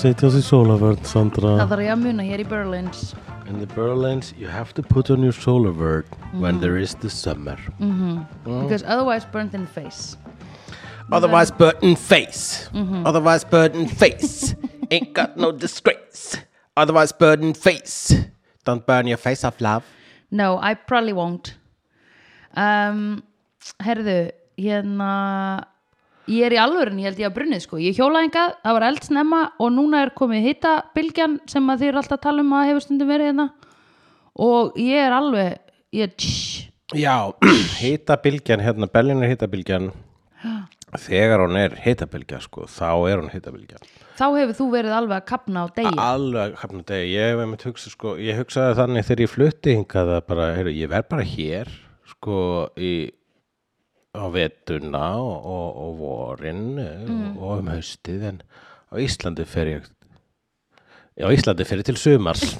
að setja á sig sólavörn, Sandra. Það þarf ég að muna hér í Berlins In the Berlins, you have to put on your sólavörn when there is the summer. Because otherwise burnt in the face Otherwise burden face. Otherwise burden face. Ain't got no disgrace. Otherwise burden face. Don't burn your face off, love. No, I probably won't um, Herðu, hérna Ég er í alvörin, ég held ég að brunnið sko. Ég hjólaði engað, það var eldsnemma og núna er komið hittabilgjan sem að þið eru alltaf að tala um að hefur stundum verið hérna. Og ég er alveg ég, tsh, Já, hitabilgjan, hérna, Berlin er hitabilgjan. Þegar hún er hitabilgja, sko, þá er hún hitabilgja. þá hefur þú verið alveg að kapna á degi. Alveg, hafna degi, ég hef einmitt hugsa, sko, ég hugsaði þannig þegar ég flutti hingað að bara, heyrðu, ég verð bara hér, sko, í, á vetuna og, og, og vorin og um haustið, en á Íslandi fer ég, á Íslandi fer ég til sumars.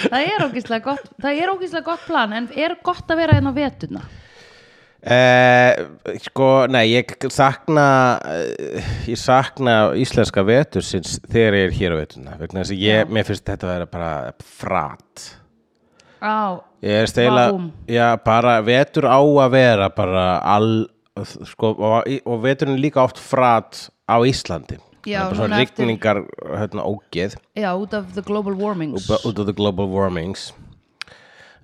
Það er ógíslega gott Það er ógíslega gott plan en er gott að vera hérna á vetuna Eh, sko, nei, ég sakna eh, ég sakna íslenska vetursins þegar ég er hér á vetuna vegna þess að ég, mér finnst þetta að vera bara frat Á, ég er steila, já, bara vetur á að vera bara all, sko, og, og veturinn er líka oft frat á Íslandi. Já, bara svona rigningar, hérna, ógeð. Já, út af the global warmings. Út af the global warmings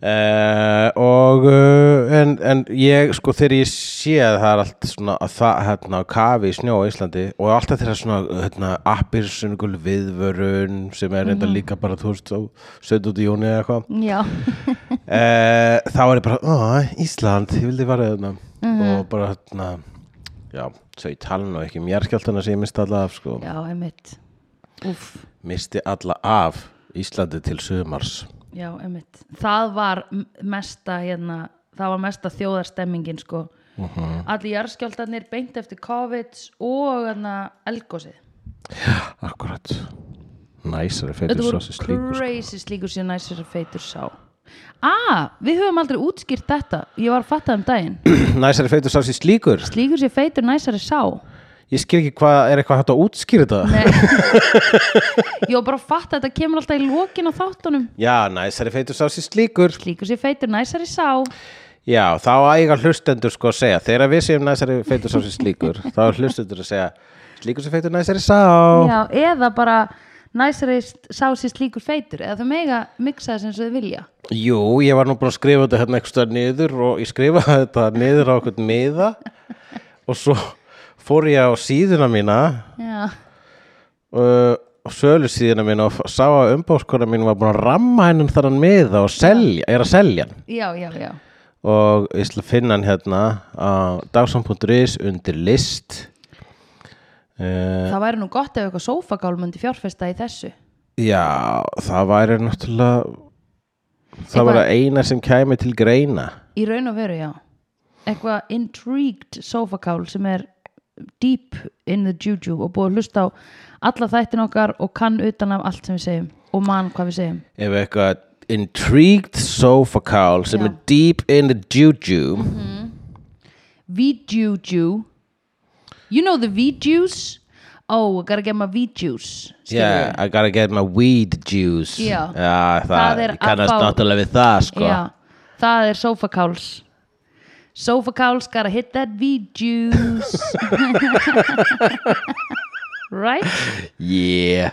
uh, og uh, en, en ég sko þegar ég sé að það er allt svona að það hérna á kafi í snjó á Íslandi og alltaf þeirra svona hérna appir sunnugul viðvörun sem er enda líka bara þú veist á 17. júni eða eitthvað. Já, uh, þá er ég bara, Ísland ég vildi vera þarna og bara hérna já, svo ég tala nú ekki um jarðskjáltana sem ég misti alla af sko. Já, misti alla af Íslandi til sumars já, einmitt. Það var mesta hérna, það var mesta þjóðarstemmingin sko. Mhm. Allir jarðskjáltarnir beint eftir COVID og hérna elgósið Akkurat. Næsari Þetta feitur voru svo sem slíkur sko. crazy slíkur sér næsir feitur sá. Ah, við höfum aldrei útskýrt þetta. Ég var að fatta um daginn. Næsari feitur svo sem slíkur? Slíkur sér feitur næsari sá Ég skil ekki hvað, er eitthvað hægt að útskýra þetta? Var bara að fatta að þetta kemur alltaf í lokin á þáttunum. Já, næsari feitur svo sem slíkur. Slíkur sér feitur næsari sá. Já, þá æga hlustendur sko að segja Þegar við séum næsari feitur svo sem slíkur þá er hlustendur að segja Slíkur sem feitur næsari sá. Já, eða bara næsari sá sér slíkur feitur eða þau mega miksa þess eins og þau vilja. Jú, ég var nú bara að skrifa þetta hérna eitthvað niður og ég skrifaði þetta niður á eitthvað miða og svo fór ég á síðuna mína Já, uh, og sölu síðuna mína og sá að umbáskona mín var búin að ramma hennan þannig miða og selja, er að selja hann. Já, já, já. Og ég að finna hann hérna á dagsan.is undir list. Uh, Það væri nú gott ef eitthvað sófagál myndi fjárfesta í þessu. Já, það væri náttúrulega það Eitthvað- var eina sem kæmi til greina. Í raun og veru, já. Eitthvað intrigued sofakál sem er deep in the juju og búið að hlusta á alla þættin okkar og kann utan af allt sem við segjum og mann hvað við segjum. Ef eitthvað intrigued sofa call sem Já. er deep in the juju. V-juju You know the V-juice? Oh, I gotta get my V-juice yeah, I gotta get my weed juice. Já. það, Það er ég kannast náttúrulega við það sko. Já, það er sofakáls Sofakáls gotta hit that V-juice Right? yeah,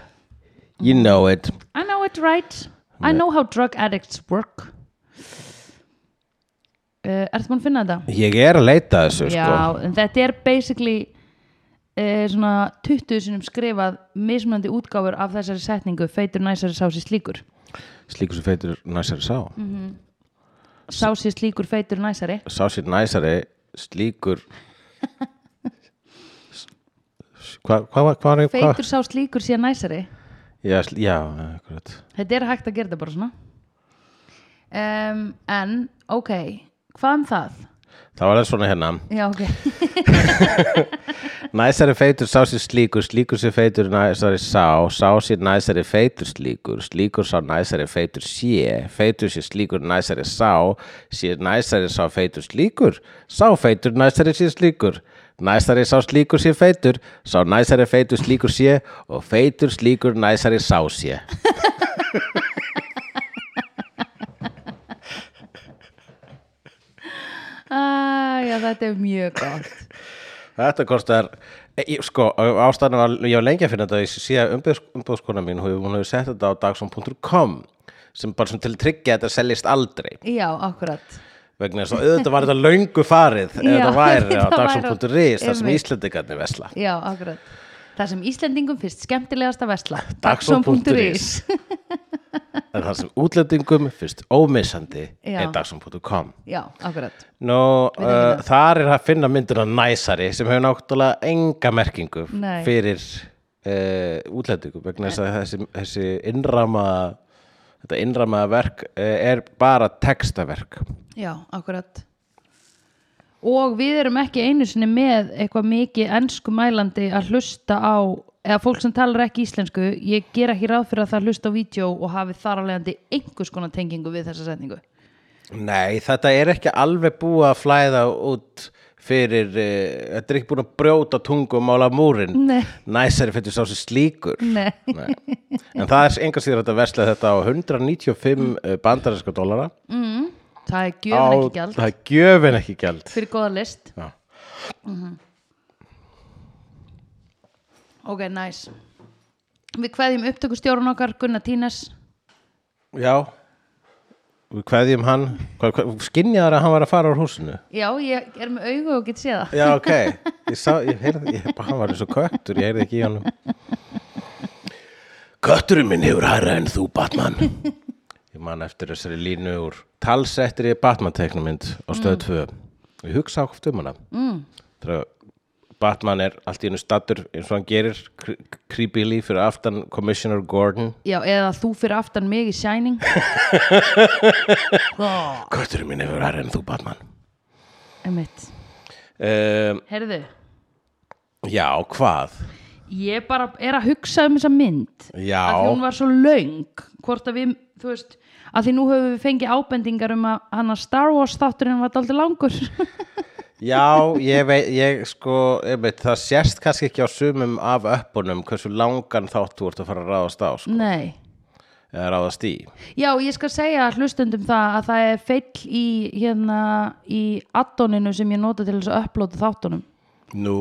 you know it. I know it right? I know how drug addicts work. Uh, Ertu búin að finna þetta? ég er að leita þessu Já, sko. en þetta er basically uh, svona 20 sinum skrifað mismunandi útgáfur af þessari setningu feitur næsari sá sér slíkur. Slíkur sem feitur næsari sá Sá sér slíkur feitur næsari. Sá sér næsari slíkur hvað hva, hva, hva, hva, feitur sá slíkur sér næsari. Já, já, þetta er hægt að gera þetta bara svona. Um, en ok hvað um það? Það var það svona hérna Já, ok Næsari feitur sá sér slíkur, slíkur sér feitur næsari sá, sá sér næsari feitur slíkur, slíkur sá næsari feitur sé, feitur sér slíkur næsari sá, sér næsari sá feitur slíkur, sá feitur næsari sér slíkur, Næsari sá slíkur sé feitur, sá næsari feitur slíkur sé og feitur slíkur næsari sá sé. Æja, þetta er mjög gott. Þetta kostar, e, sko, ástæðan var, ég var lengi að finna þetta, umbúðs, umbúðskona mín, hún hefur- sett þetta á dagsum.com sem bara sem til tryggja að þetta seljist aldrei. Já, akkurat. Vegna þess að auðvitað var þetta löngu farið ef þetta væri á dagsum.is þar sem einmitt. Íslendingarnir vesla Já, akkurat Það sem Íslendingum fyrst skemmtilegasta vesla Dagsum.is. en það sem útlendingum fyrst ómissandi er dagsum.com Já, akkurat. Nú, uh, þar er að finna myndina næsari sem hefur náttúrulega enga merkingu Nei. fyrir uh, útlendingum vegna þess að þessi, þessi innrama þetta innramaða verk uh, er bara textaverk. Já, akkurat Og við erum ekki einu sinni með eitthvað mikið ennsku mælandi að hlusta á eða fólk sem talar ekki íslensku ég ger ekki ráð fyrir að það hlusta á vídeo og hafi þar að leiðandi einhvers konar tengingu við þessa setningu. Nei, þetta er ekki alveg búið að flæða út fyrir, uh, þetta er ekki búin að brjóta tungu og mála múrin næsari fyrir sá sér slíkur. Nei, Nei. en það er enga síður að versla þetta á 195 mm. bandarinska dólara það er gjöfin ekki gjald. það er gjöfin ekki gjald. Fyrir góða list. Já. Ok, nice. Við kveðjum upptökustjórun okkar Gunnar Tínes. Já. Við kveðjum hann. Skinjaðar að hann var að fara úr húsinu? Já, ég er með augu og get séð það. Já, ok. Ég sá, ég heyrði, ég, hann var eins og köttur Ég heyrði ekki í honum. Kötturinn minn hefur hæra en þú, Batman. Ég man eftir þessari línu úr talsettir í Batman-teknumynd á stöð 2 Ég hugsa átt um hana. Mm. Þegar Batman er allt í einu stattur eins og hann gerir cre- creepily fyrir aftan Commissioner Gordon. Já, eða þú fyrir aftan mig í Shining. Kötturinn minn hefur hæra en þú, Batman. Einmitt. Um, Heyrðu, Já, hvað? ég bara er að hugsa um þessa mynd Já. að hún var svo löng hvort að við, þú veist að því nú höfum við fengið ábendingar um að hann að Star Wars þátturinn var dálítið langur. Já, ég veit, ég sko, ég veit, það sérst kannski ekki á sumum af öppunum hversu langan þátt þú ert að fara að ráðast á, sko, Nei. Eða ráðast í. Já, ég skal segja hlustundum það að það er feill í hérna í addoninu sem ég nota til þess að upplóta þáttunum. Nú,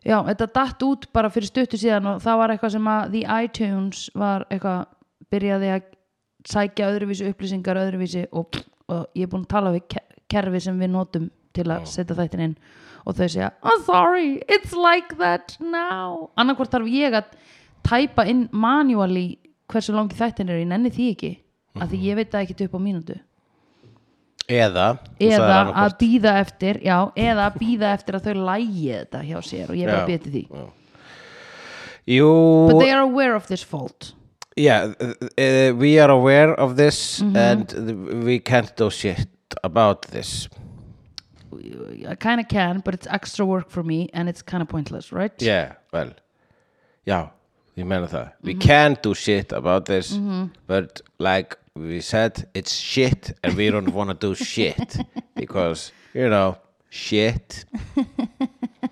Já, þetta datt út bara fyrir stuttu síðan og það var eitthvað sem að The iTunes var eitthvað, byrjaði að sækja öðruvísi upplýsingar öðruvísi og, og ég er búin að tala við ke- kerfi sem við notum til að setja þættin inn. Og þau segja I'm sorry, it's like that now. Annarkvort þarf ég að tæpa inn manually hversu langi þættin er, ég nenni því ekki af því ég veit það ekki upp á mínútu. Eða, eða að býða eftir já, eða að býða eftir að þau lægi þetta hjá sér og ég er Já, býða til því. Jú, but they are aware of this fault yeah, uh, uh, we are aware of this Mhm. and th- we can't do shit about this. I kind of can but it's extra work for me and it's kind of pointless right Yeah, well, já, ég meina það. We Mhm. can do shit about this, but like we said, it's shit and we don't want to do shit because, you know, shit.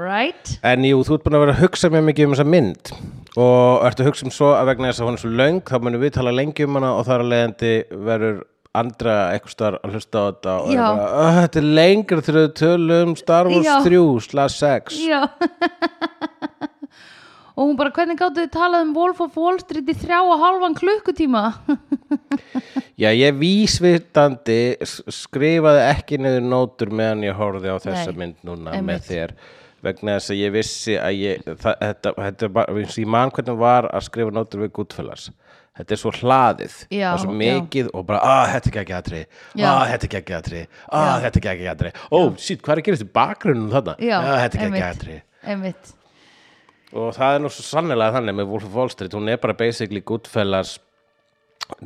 right. En jú, þú ert búin að vera að hugsa mjög mikið um þessa mynd. Og ertu að hugsa um svo að vegna þess að hún er svo löng, þá munum við tala lengi um hana og þar að leiðandi verður andra eitthvað starf að hlusta á þetta og er bara, "Ah, þetta er lengur þegar við tölum Star Wars Já. 3 slash 6 já. Og hún bara hvernig gáttu þið talað um Wolf of Wall Street í þrjá og halvan klukkutíma? Já, ég vísvitandi skrifaði ekki niður nótur meðan ég horfði á þessa Nei, mynd núna einmitt. með þér vegna þess að ég vissi að ég, það, þetta, þetta bara, ég man hvernig var að skrifa nótur við Goodfellas. Þetta er svo hlaðið Já, það er svo já. mikið og bara, að þetta er ekki aðri Já. að þetta er ekki aðri að þetta er ekki aðri ó, sítt, hvað er að gerast í bakgrunnum þarna? Já, "Ah, þetta er ekki aðri og það er nú svo sannlega þannig með Wolf of Wall Street, hún er bara basically Goodfellas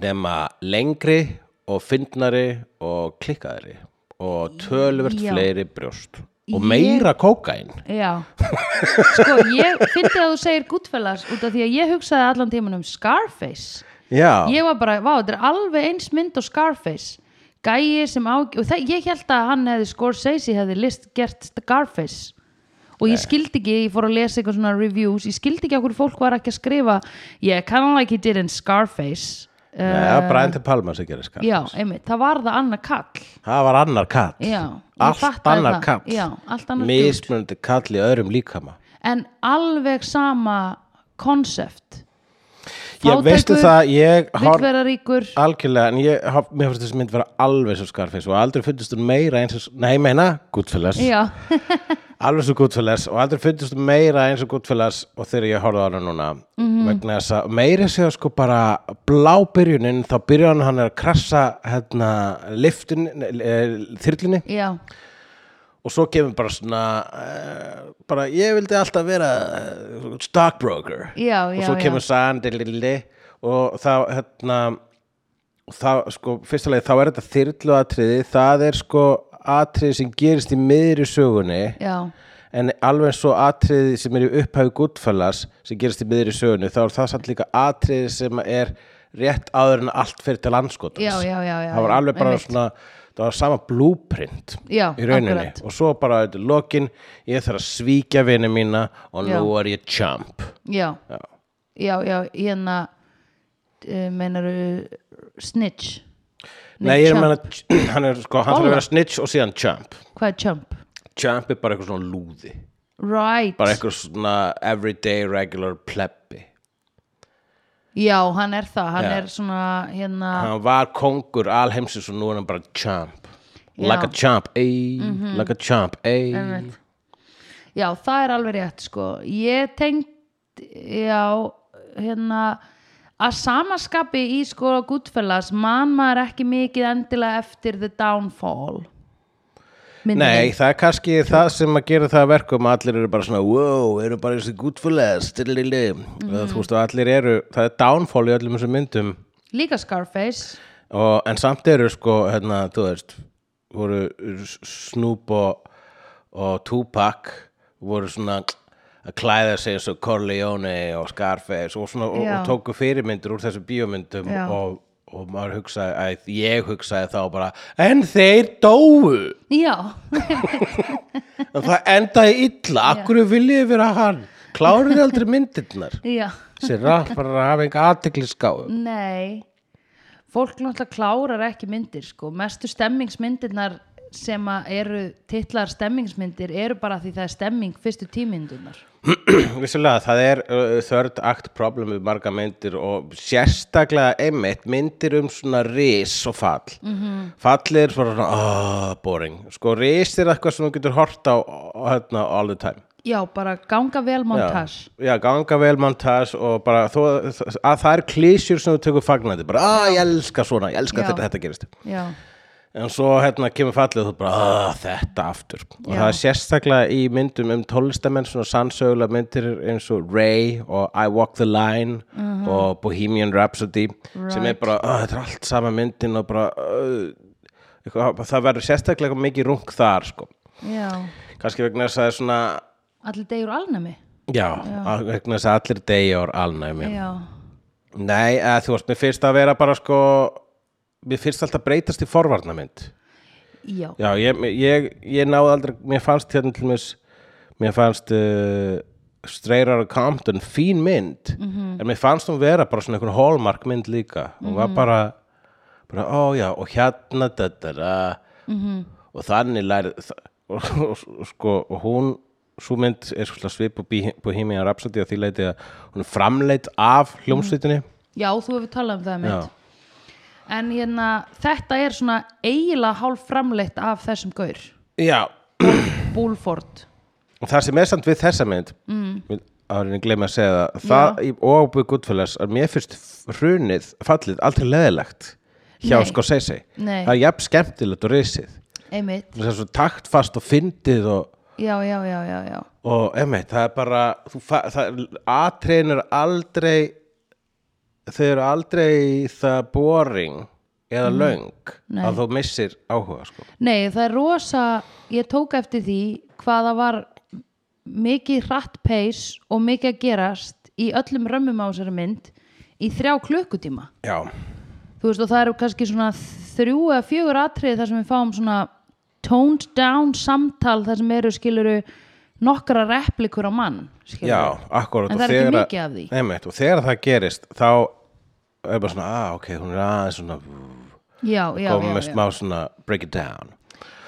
nema lengri og fyndnari og klikkaðri og tölvert Já. fleiri brjóst og meira kókain Já, sko ég fyndi að þú segir Goodfellas út af því að ég hugsaði allan tíman um Scarface. Já, Ég var bara, vá, þetta er alveg eins mynd og Scarface. Gæi sem á og það, ég held að hann hefði Scorsese hefði list gert Scarface. Og ég skildi ekki, ég fór að lesa eitthvað svona reviews, ég skildi ekki okkur fólk var ekki að skrifa yeah, kind of like he did in Scarface Það var Brian De Palma sem gerir skar já, einmitt, það var það annað kall. Það var annar kall. Já, allt annar það. kall. Já, allt annar mismunandi kall í öðrum líkama. En alveg sama konsept. Ég veistu það, ég vill har vera ríkur. algjörlega, en ég mér finnst þessi mynd vera alveg svo Scarface og aldrei fundist hún meira eins og, nei, meina, Goodfellas. Já, alveg svo Goodfellas og aldrei hún meira eins og Goodfellas og þegar ég horfði á hana núna Mhm. vegna þess að meira segja sko bara blá byrjunin, þá byrjar hann er að krassa hérna liftin, þyrlunni já, og svo kemur bara svona uh, bara ég vildi alltaf vera uh, stockbroker já, og já, svo já. kemur sandilili og þá hérna þá sko fyrsta leið þá er þetta þyrlu atriði það er sko atriði sem gerist í miðri sögunni já, en alveg eins og atriði sem er í upphæfi Goodfellas sem gerist í miðri sögunni þá er það samt líka atriði sem er rétt áður en allt fyrir til landskotans Já, já, já, já, það var alveg bara svona það var sama blueprint Já, í rauninni. akkurat. og svo bara þetta er lokin ég þarf að svíkja vini mína og Já. nú er ég champ. Já, Já. já, já, hérna uh, meinaru snitch Nei, ég er að chump. meina, hann er sko, hann þarf að vera snitch og síðan champ hvað er chump? Champ er bara eitthvað svona lúði right, bara eitthvað svona everyday regular plebbi já, hann er það hann Já. er svona, hérna hann var kongur alheimsins og nú er hann bara champ Já. Like a champ, ey, like a champ, ey Einmitt. Já, það er alveg rétt sko. Ég tengt já, hérna að samaskapi í sko Goodfellas man maður ekki mikið endilega eftir The Downfall myndinni. Nei, það er kannski það sem að gera það að verkum að allir eru bara svona, wow, eru bara þessi goodfellas, stillili mm Mhm. þú veist, og allir eru, það er downfall í öllum þessum myndum Líka Scarface og, en samt eru sko, hérna, þú veist voru Snoop og, og Tupac voru svona að klæða sig eins og Corleone og Scarface og, svona, og, og tóku fyrirmyndir úr þessu bíómyndum Já. og, og maður hugsaði að ég hugsaði þá bara en þeir dóu. Já, en það endaði illa, akkur viljið vera hann? Klárið aldrei myndirnar? Sér rappar að hafa enga aðtekliskáu Nei. Fólk náttúrulega klárar ekki myndir sko. mestu stemmingsmyndirnar sem eru titlar stemmingsmyndir eru bara því það er stemming fyrstu tímyndunar Vissulega, það er uh, third act problem við marga myndir og sérstaklega einmitt myndir um svona ris og fall. Mm -hmm. fall er svona oh, boring, sko ris er eitthvað sem þú getur hort á hérna, all the time. Já, bara ganga vel montage. Já, já, ganga vel montage og bara þó, að það er klísjur sem þú tekur fagnandi, bara að ég elska svona, ég elska þetta, þetta gerist. Já, En svo hérna kemur fallið og þú bara, að þetta aftur. Og Já. það er sérstaklega í myndum um tólestamenn, svona sannsögulega myndir eins og Ray og I Walk the Line og Bohemian Rhapsody sem er Mhm. Right. bara, að, þetta er allt sama myndin og bara, uh, eitthvað, það verður sérstaklega mikið rung þar, sko. já Kannski vegna þess að það er svona, Allir degur alnæmi já, að- vegna þess að allir degi ár alnæmi. Já, Nei, þú veist, mér finnst að vera bara, sko, mér finnst alltaf breytast í forvarnamynd. já, Já, ég, ég, ég náði aldrei, mér fannst hérna til mér, mér fannst uh, Straight Outta Compton fín mynd, Mhm. en mér fannst hún vera bara svona einhvern hallmark mynd líka, hún var bara, bara, ó já, og hérna þetta, da, Mhm. og þannig lærið, þa- og, og, og, sko, og hún, svo mynd er svip på Bohemian Rhapsody að því leiti að hún er framleitt af hljómsveitinni. já, þú hefur talað um það Já. En hérna, þetta er svona eiginlega hálf framleitt af þessum gaur. Já, Búlford Og það sem er samt við þessa mynd mm. árinni glemma að segja það það í óbúið Goodfellas að mér fyrst hrunið, fallið, aldrei leðilegt hjá Nei. Scorsese. Nei. það er jafn skemmtilegt og Einmitt, það er svo taktfast og fyndið og, já, já, já, já, já. og einmitt, það er bara það, atriðin er aldrei þau eru aldrei það boring eða löng Nei. að þú missir áhuga sko. Nei, það er rosa, ég tók eftir því hvað það var mikið hratt pace og mikið að gerast í öllum römmum á þessari mynd í þrjá klukkutíma. já, þú veist og það eru kannski svona þrjú eða fjögur atriði þar sem við fáum svona toned down samtal þar sem eru skiluru nokkra replikur á mann. Já, akkurat En það er ekki mikið af því. Einmitt, og þegar það gerist þá er bara svona, ah, ok, hún er aðeins svona já, já, komið já, með smá svona break it down.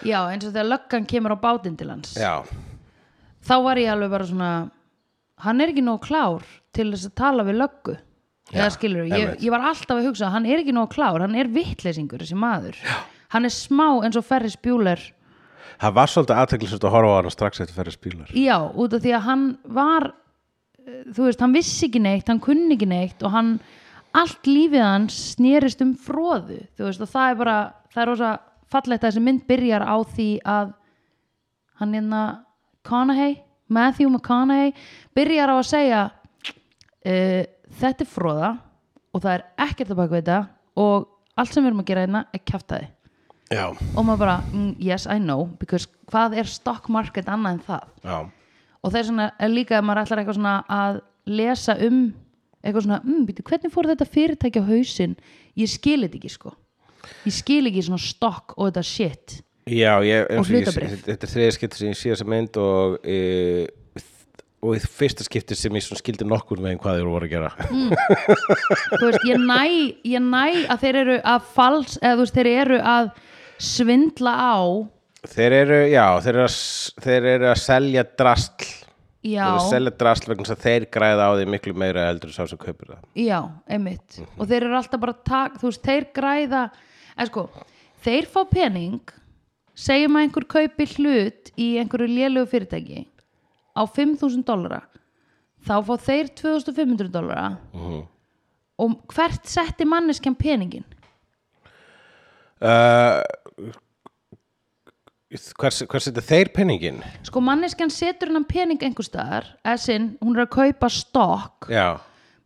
Já, eins og þegar löggan kemur á bátinn til hans. Já, þá var ég alveg bara svona hann er ekki nóg klár til þess að tala við löggu. Eða skilur, ég, ég var alltaf að hugsa hann er ekki nóg klár, hann er vittleysingur þessi maður, Já. hann er smá eins og Ferris Bueller það var svolítið aðteklisvægt að horfa á hana strax eftir fyrir spílar Já, út af því að hann var eh, þú veist, hann vissi ekki neitt hann kunni ekki neitt og hann allt lífið hans snerist um fróðu þú veist, og það er bara það er rosa fallegt að þessi mynd byrjar á því að hann hérna McConaughey, Matthew McConaughey byrjar á að segja uh, þetta er fróða og það er ekkert að baka þetta og allt sem við erum að gera hérna er kjaftaði Já, og maður bara, mm, yes I know because hvað er stock market annað en það? Já, og það er svona er líka ef maður ætlar eitthvað svona að lesa um eitthvað svona, mm, býtu, hvernig fór þetta fyrirtæki á hausinn? Ég skil þetta ekki sko. Ég skil ekki svona stock og þetta shit. Já ég, og hlutabréf. Þetta er þriðja skipti sem ég sé þessa mynd og e, og í fyrsta skipti sem ég svona skildi nokkur með hvað þeir voru að gera. Þú veist, ég næ, ég næ að þeir eru að fals, eða þú veist, þeir eru að svindla á Þeir eru, já, þeir eru að, þeir eru að selja drastl já, Þeir eru að selja drastl vegna þess að þeir græða á því miklu meira heldur en sá sem kaupir það. Já, einmitt. Og þeir eru alltaf bara að taka, þú veist, þeir græða en sko, þeir fá pening segjum að einhver kaupi hlut í einhverju lélegu fyrirtæki á 5.000 dollara þá fá þeir 2.500 dollara og hvert setti manneskjan peningin? Uh, Hvers, hvers þetta þeir penningin? sko manneskjan setur hennan pening einhver staðar eða sinn, hún er að kaupa stokk Já,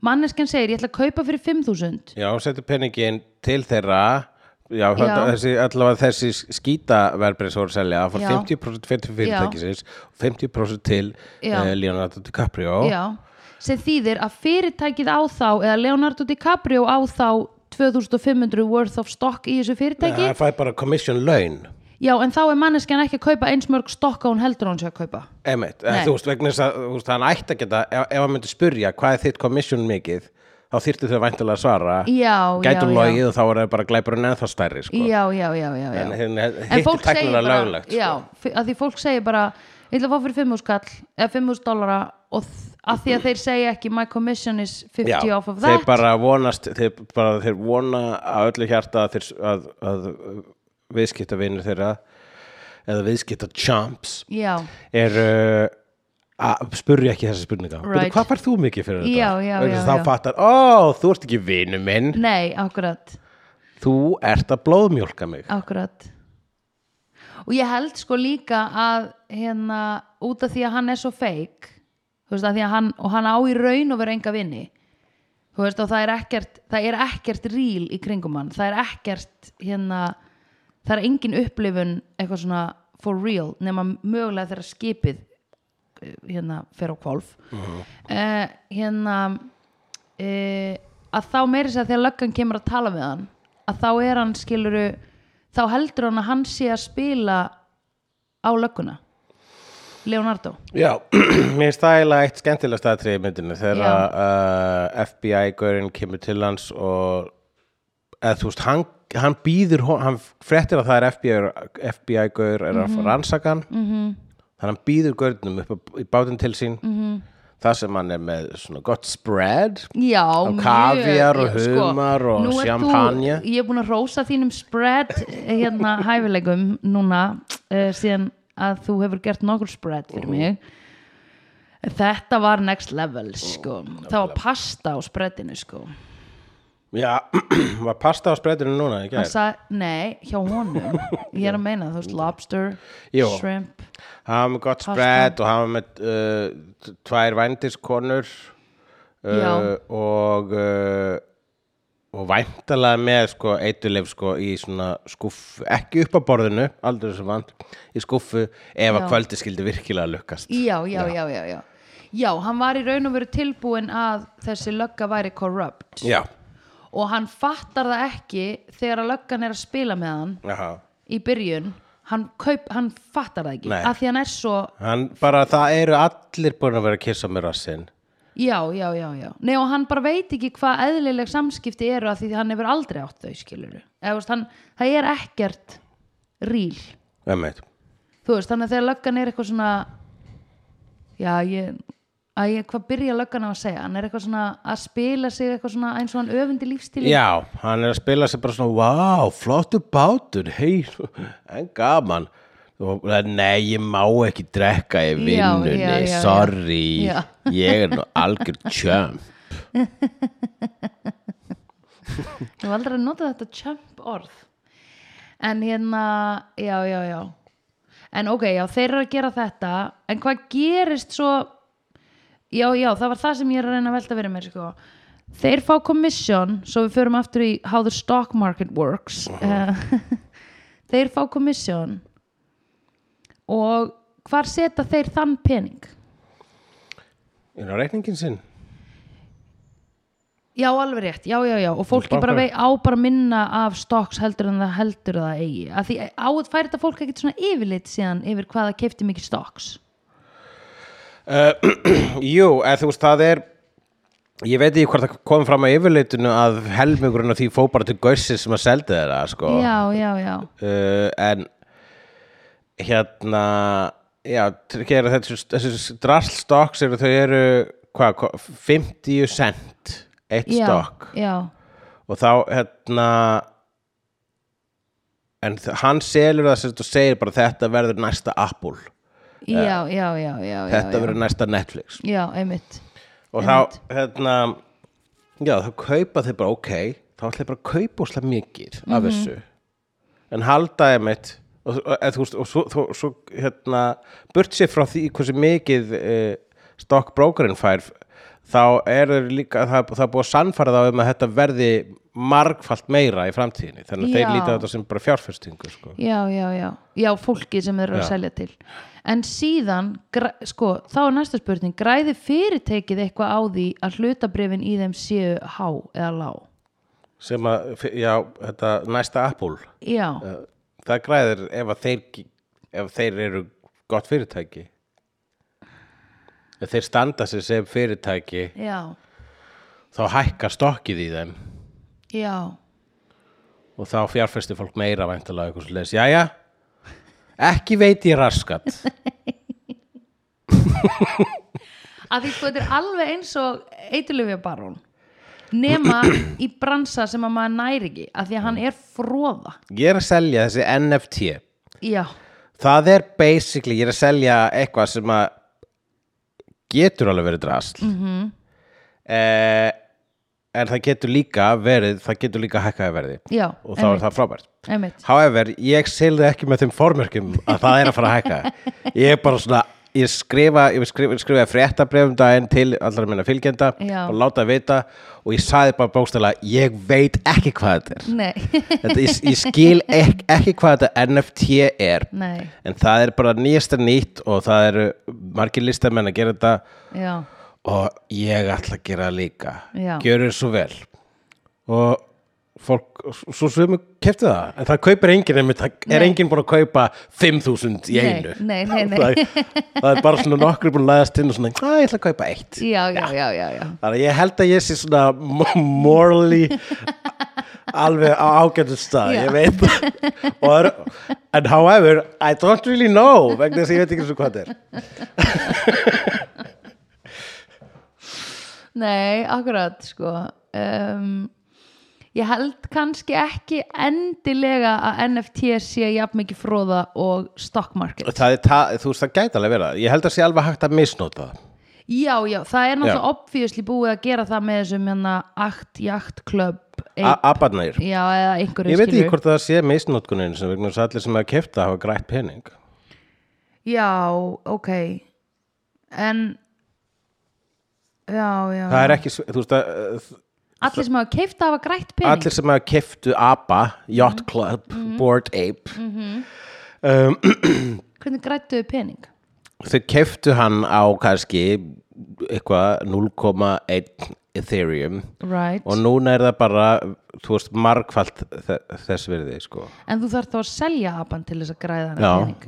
manneskjan segir ég ætla að kaupa fyrir 5.000 já, setur penningin til þeirra Já, já. Þessi, allavega þessi skítaverbrið svo að selja, fór Já. 50% fyrir til fyrirtækisins og 50% til Já. uh, Leonardo DiCaprio Já, sem þýðir að fyrirtækið á þá eða Leonardo DiCaprio á þá 2500 worth of stock í þessu fyrirtæki Það fæ bara commission laun Já, en þá er manneskjan ekki að kaupa eins mörg stokka hún heldur hún sé að kaupa Einmitt, Nei. eh, þú veist, vegna þess að þú veist, hann ætti að geta, ef, ef hann myndi spurja hvað er þitt commission mikið, þá þyrfti þau væntulega að svara, Já, gætum já, logið já. og þá er það bara glæpurinn ennþá stærri, sko. Já, já, já, já, já. En hérna, En hitt er fólk segir tæknilega bara löglegt, Já, sko. f- að því fólk segir bara ég ætla að fá fyrir 5.000 skall eða 5.000 dollara og þ- að því að þeir segja ekki my commission is 50 Já, off of þeir that. bara vonast, þeir, bara, þeir vona að öllu hjarta að, þeir, að, að viðskiptavinur þeirra eða viðskipta champs Já, er uh, að spurja ekki þessa spurninga. Right. right. hvað fær þú mikið fyrir þetta? Já, já, já, þá fattar, ó, þú ert ekki vinu minn. Nei, akkurat. Þú ert að blóðmjólka mig. Akkurat. Og ég held sko líka að hérna, út af því að hann er svo feik þú veist, að því að hann og hann á í raun og vera enga vinni þú veist, og það er ekkert það er ekkert ríl í kringum hann. Það er ekkert hérna það er engin upplifun eitthvað svona for real, nema mögulega þegar skipið eh, hérna fer á kvolf uh hérna uh, að þá meiri sér að þegar löggan kemur að tala við hann að þá er hann skiluru þá heldur hann að hann sé að spila á lögguna Leonardo Já, mér eiginlega eitt skemmtilegst aðtrið í myndinu þegar uh, FBI-gaurinn kemur til hans og eða veist, hann, hann býður hann fréttir að það er FBI FBI-gaur er að rannsaka hann -hmm. þannig að hann býður gaurnum upp á- í bátinn til sín -hmm. það sem hann er með svona gott spread Já, Og kavíar og sko, humar og nú ert champagne. Ég er búin að rósa þínum spread hérna hæfileikum núna uh, síðan að þú hefur gert nokkur spread fyrir mig Þetta var next level sko. Það var pasta á spreadinu sko. Já, var pasta á spreadinu núna? Hann sagði, nei, hjá honum Ég er að meina, þú veist, lobster, Jú. shrimp hann var með gott Pasta. spread og hann var með uh, tvær vændiskonur uh, og uh, og væntalega með sko eiturleif sko í svona skuffu ekki upp á borðinu, aldrei sem vant í skuffu ef að kvöldi skildi virkilega lukkast. Já, já, já, já, já Já, hann var í raun og veru tilbúin að þessi lögga væri corrupt. Já, og hann fattar það ekki þegar að löggan er að spila með hann Jaha. í byrjun. Hann, kaup, hann fattar það ekki Nei. af því hann er svo Hann bara, það eru allir búin að vera að kissa með rassinn já, já, já, já. Nei, og hann bara veit ekki hvað eðlileg samskipti eru af því hann hefur aldrei átt þau skilur Eða, veist, hann, það er ekkert ríl Emmeit þú veist, þannig að þegar löggan er eitthvað svona já, ég að ég, hvað byrja löggan á að segja? Hann er eitthvað svona að spila sig eitthvað svona eins og hann öfundi lífstíli Já, hann er að spila sig bara svona Vá, flottu bátur, hei En gaman Nei, ég má ekki drekka í vinnunni já, já, já. Sorry, ég er nú algjör tjömp ég hef aldrei notað þetta chump orð. En hérna já, já, já. En ok, já, þeir eru að gera þetta. En hvað gerist svo? Já, já, það var það sem ég er að reyna að velta fyrir mér sko. þeir fá commission svo við förum aftur í how the stock market works. Uh þeir fá commission og hvar setja þeir þann pening? Er það reikningin sinn? Já, alveg rétt, já, já, já. Og fólki bara vei, á bara minna af stocks heldur en það heldur það eigi. Að því á, færi þetta fólk ekkert svona yfirlit síðan yfir hvað það keipti mikið stocks? Jú, eða þú veist, það er Ég veit ekki hvort það kom fram að yfirleitinu að helmingurinn af því fó bara til gaussið sem að seldi þeirra sko. Já, já, já, uh, en hérna já, gera þessi, þessi drastlstokks eru þau eru hva, 50 cent eitt já, stokk. já, og þá hérna en hann selur það þú segir bara þetta verður næsta Apple. Já, já, já, já, þetta verður næsta Netflix. Já, einmitt og Einmitt. þá hérna já þá kaupa þeir bara ok þá ætla þeir bara að kaupa úslega mikið Mhm. af þessu. En halda þeim eitt og, og, og, og, svo, svo, svo hérna burt sér frá því hversu mikið uh, stokkbrókarinn fær þá er líka það, það er búið að sannfæra þá um að þetta verði margfalt meira í framtíðinni þannig að Já. þeir líta þetta sem bara fjárfestingu sko. Já, já, já, já, fólki sem eru að selja til En síðan, sko, þá er næsta spurning Græði fyrirtækið eitthvað á því að hlutabrifin í þeim séu há eða lág? sem að, já, þetta næsta Apple Já, Eh, það græðir ef þeir ef þeir eru gott fyrirtæki. Ef þeir standa sig sem fyrirtæki já, þá hækkar stokkið í þeim. Já. Og þá fjárfesti fólk meira væntalega eitthvað svo leis, jæja ekki veit ég raskat. Að því sko þetta er alveg eins og eitulöfja barón nema í bransa sem að maður næri ekki að því að hann er fróða ég er að selja þessi NFT já, það er basically, ég er að selja eitthvað sem að getur alveg verið drast. Mm -hmm. eh, en það getur líka verið, það getur líka hækkaði verði. Já, og þá er það frábært. Einmitt. However, ég selði ekki með þeim formörkjum að það er að fara að hækka. Ég er bara svona ég skrifa, ég skrifa, skrifa fréttabrefum daginn til allar minna fylgjenda Já. og láta vita og ég sagði bara bókstæla ég veit ekki hvað þetta er. Þetta, ég, ég skil ekki, ekki hvað þetta NFT er. Nei, en það er bara nýjasta nýtt og það eru margir listamenn að gera þetta já. og ég ætla að gera líka. Já. gjöru svo vel. Og fólk, svo sem kefti það en það kaupir enginn einmitt, það er enginn búin að kaupa 5.000 í einu. nei, nei, nei. það, það er bara svona nokkur búin að læðast inn og svona, að ég ætla að kaupa eitt. Já, já, já, já, já. þannig að ég held að ég sé svona mo- morally alveg á ágættu stað Já. ég veit það. En however, I don't really know vegna þess að ég veit ekki svo hvað þetta er. Nei, akkurat sko. Um, Ég held kannski ekki endilega að NFT sé jafn mikið fróða og stock market. Það er, ta- þú veist, það gæti alveg vera ég held að sé alveg hægt að misnóta það. Já, já, það er náttúrulega obviously búið að gera það með þessum hérna Act Yacht Club A- Abbarnir Já, eða einhverju Ég veit ekki hvort það sé misnótkunin sem vegna þess að allir sem hafa kefta hafa grætt pening. Já, ok. En Já, já. Það er ekki, þú veist að Allir sem hafa keift að hafa grætt pening. Allir sem hafa keftu ABBA, Yacht Club, Board Ape. Um, Hvernig grættuðu pening? þau keftu hann á kannski eitthvað 0,1 Ethereum. Right. Og núna er það bara þú veist margfalt þe- þess virði sko. En þú þarf þá að selja apan til þess að græða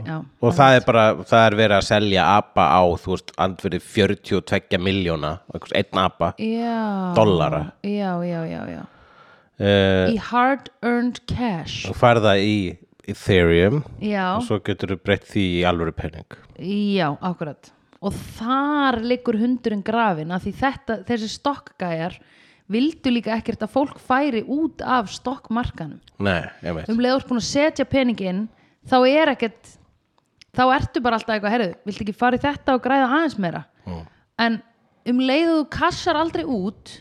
hann og það er bara, það er verið að selja apa á, þú veist, andverið 42 miljóna, einn apa. Já. Dollara. Já, já, já, já. Uh, Í hard earned cash og færða í Ethereum Já, og svo getur þú breytt því í alvöru penning já, akkurat Og þar liggur hundurinn grafin að því þetta, þessi stokkgæjar vildu líka ekkert að fólk færi út af stokkmarkanum. Nei, ég veit um leið þú ert búin að setja peningin þá er ekkert þá ertu bara alltaf eitthvað, herru, viltu ekki fara í þetta og græða aðeins meira? Mm. en um leið þú kassar aldrei út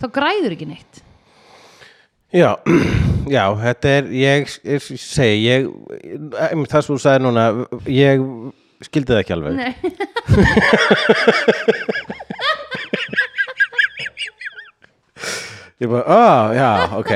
þá græður ekki neitt. Já, já, þetta er, ég, ég segi, ég, það sem þú sagði núna, ég skildi það ekki alveg. Nei. Ég bara, ó, já, ok.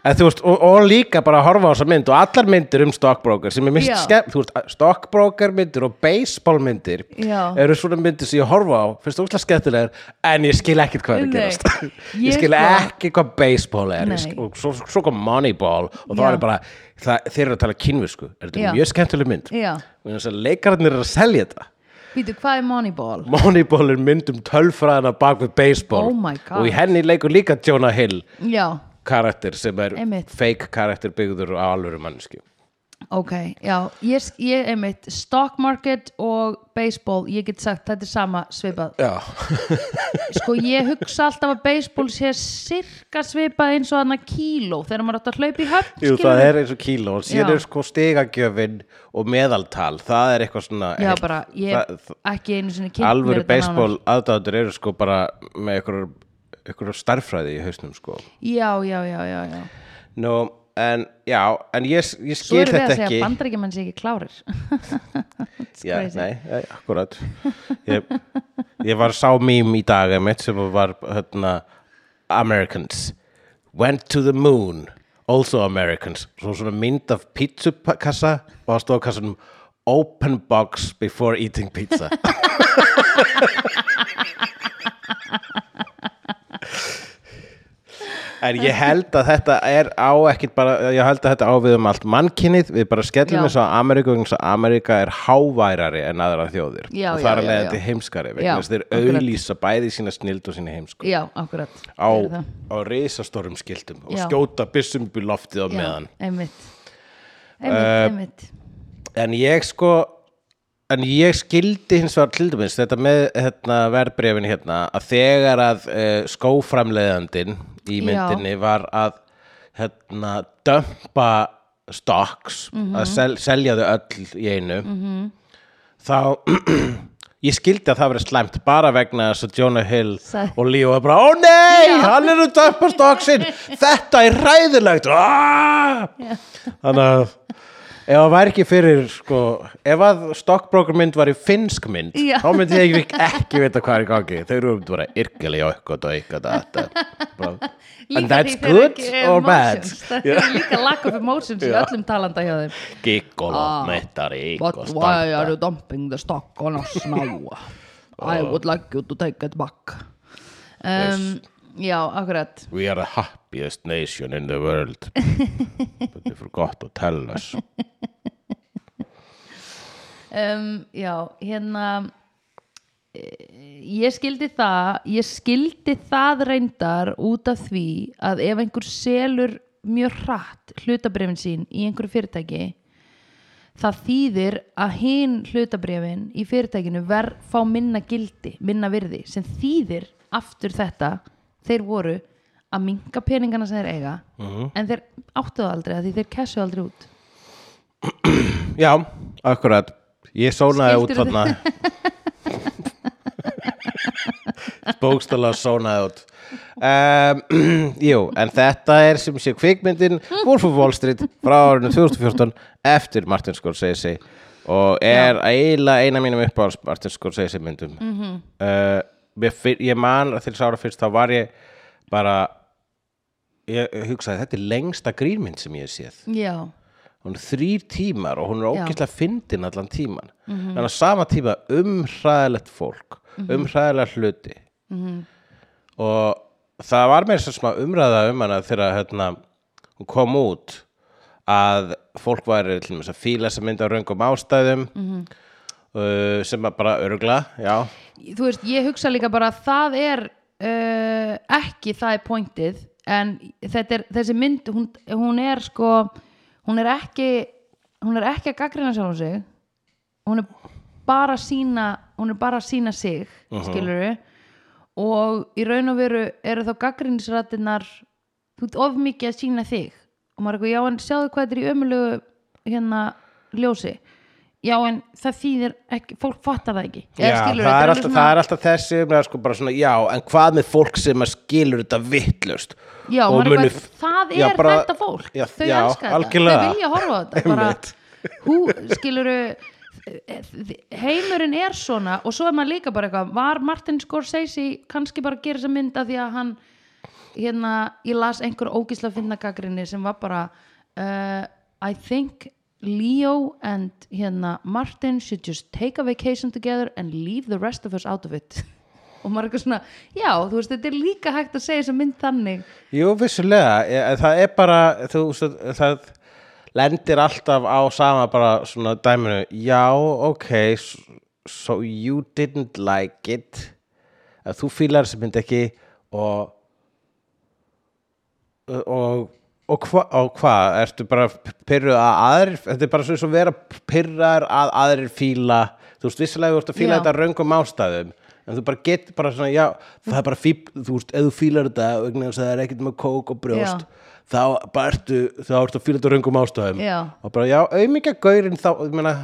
En þú veist, og, og líka bara að horfa á þessa mynd og allar myndir um stockbroker sem er mist Já. skemmt, þú veist, stockbroker myndir og baseball myndir Já. eru svona myndir sem ég horfa á, finnst þú úrslega skemmtilegar, en ég skil ekkert hvað er að Nei. gerast. Ég, Ég skil sko- ekki hvað baseball er, ég Nei. skil, og svo, svo kom moneyball og þá Já. er ég bara, það, þeir eru að tala kynvisku, er þetta Já. mjög skemmtileg mynd. Já, Og þess að leikararnir eru að selja þetta. býtu, hvað er Moneyball? Moneyball er mynd um tölfræðina bak við baseball Oh my God. og í henni leikur líka Jonah Hill Já, karakter sem er Einmitt. fake karakter byggður á alvöru mannsku ok, já ég, ég einmitt, stock market og baseball, ég get sagt þetta er sama svipað. Já, sko ég hugsa alltaf að baseball sé sirka svipað eins og hann kíló þegar maður átt að hlaupa í höfn Jú, það er eins og kíló síðan er sko stigagjöfin og meðaltal, það er eitthvað svona já heilt- bara, ég það- ekki einu alvöru þetta baseball aðdáður eru sko bara með einhverjum starffræði í hausnum sko. Já, já, já, já, já. Nú, en já, en ég, ég svo skil erum við þetta að segja ekki. Að bandaríkjumenn sé ekki klárir. Já, nei, nei, akkurat. Ég, ég var sá mím í dag einmitt sem var hérna Americans went to the moon also Americans. Svo svona mynd af pizzukassa og það stóð kassanum open box before eating pizza En ég held að þetta er á ekkit bara, ég held að þetta á við um allt mannkynnið, við bara skellum eins og Ameríku, eins og Ameríka er háværari en aðra þjóðir. Já, og það er já. til heimskari vegna þess að þeir auðlýsa bæði sína snild og sína heimsku. Já, á, á risastórum skiltum og Já. skjóta byssum upp í loftið á meðan. einmitt. Einmitt, Eh, einmitt. en ég sko en ég skildi hins vegar til dæmis þetta með hérna, verðbrefin hérna að þegar að uh, skóframleiðandinn í Já. myndinni var að hérna dömpa stocks Mhm. að sel, selja þau öll í einu þá ég skildi að það verið slæmt bara vegna þess að Jonah Hill Sagði- og Leo er bara, ó nei, Já. hann er að dömpa stocksin þetta er ræðilegt þannig að ef það væri ekki fyrir sko, ef að stockbroker mynd var í finnsk mynd Já. þá myndi ég ekki, ekki vita hvað er í gangi. Þau eru um bara yrkjali og eitthvað og eitthvað and that's good or bad? Það er líka lack of emotions í öllum talanda hjá þeim. Giggle og Ah, mettari But why are you dumping the stock on us now? I would like you to take it back. Um, Já, akkurat. we are the happiest nation in the world but they forgot to tell us Um, já, hérna, eh, ég skildi það, ég skildi það reyndar út af því að ef einhver selur mjög hratt hlutabrefin sín í einhverju fyrirtæki, það þýðir að hinn hlutabrefin í fyrirtækinu ver fá minna gildi, minna virði, sem þýðir aftur þetta, þeir voru að minka peningana sem þeir eiga en þeir áttu það aldrei að því þeir kessu aldrei út. Já, akkurat. Ég sónaði út þarna. bókstala sónaði út. Um, jú, en þetta er sem sé kvikmyndin Wolf of Wall Street frá árinu 2014 eftir Martin Scorsese og er eiginlega eina mínum upp á Martin Scorsese myndum. Mm. -hmm. uh, fyr, ég man að til sára fyrst þá var ég bara ég hugsaði þetta er lengsta grínmynd sem ég hef séð. Já, hún er þrýr tímar og hún er ógeðslega fyndin allan tíman en á sama tíma umhræðilegt fólk umhræðilega hluti. Og það var mér svo smá umræða um hana þegar hérna, hún kom út að fólk að fíla sem myndi á röngum ástæðum Mhm. uh, sem að bara örgla já, þú veist, ég hugsa líka bara að það er uh, ekki það er pointið en er, þessi mynd, hún, hún er sko, hún er ekki hún er ekki að gaggrina sjálf sig. Hún er bara að sína hún er bara að sína sig uh og í raun og veru eru þá gaggrinisrættinnar þú ert of mikið að sína þig. Og maður er eitthvað, já en sjáðu hvað þetta er í ömulegu hérna ljósi já en það þýðir ekki, fólk fattar það ekki. Já það, er alltaf, það er alltaf þessi sko, bara svona, já, en hvað með fólk sem að skilur þetta vittlust Já, er muni- það Já, er bara- þetta fólk. Já, þau já, elska þetta, þau vilja horfa á þetta. Bara, hú, skiluru heimurinn er svona og svo er maður líka bara eitthvað var Martin Scorsese kannski bara að gera þessa mynd af því að hann hérna, ég las einhver ógísla finna gaggrinni sem var bara uh, I think Leo and hérna, Martin should just take a vacation together and leave the rest of us out of it. Og maður er eitthvað svona, já, þú veist, þetta er líka hægt að segja þessa mynd þannig. Jú, vissulega, e- það er bara þú, veist, það lendir alltaf á sama bara svona dæminu, já, ok so you didn't like it. Að þú fílar sem mynd ekki og og og hva, og hvað, ertu bara pyrruð að aðrir, þetta er bara svo að vera pyrrar að aðrir fíla þú veist, vissulega þú ert að fíla Já. þetta af röngum ástæðum en þú bara getur bara svona, já, það er bara fíl, þú veist, ef þú fílar þetta vegna þess að það er ekkert með kók og brjóst þá bara ertu, þá ertu að fíla þetta af röngum ástæðum Já. og bara, já, auðmikið gaurinn þá, ég meina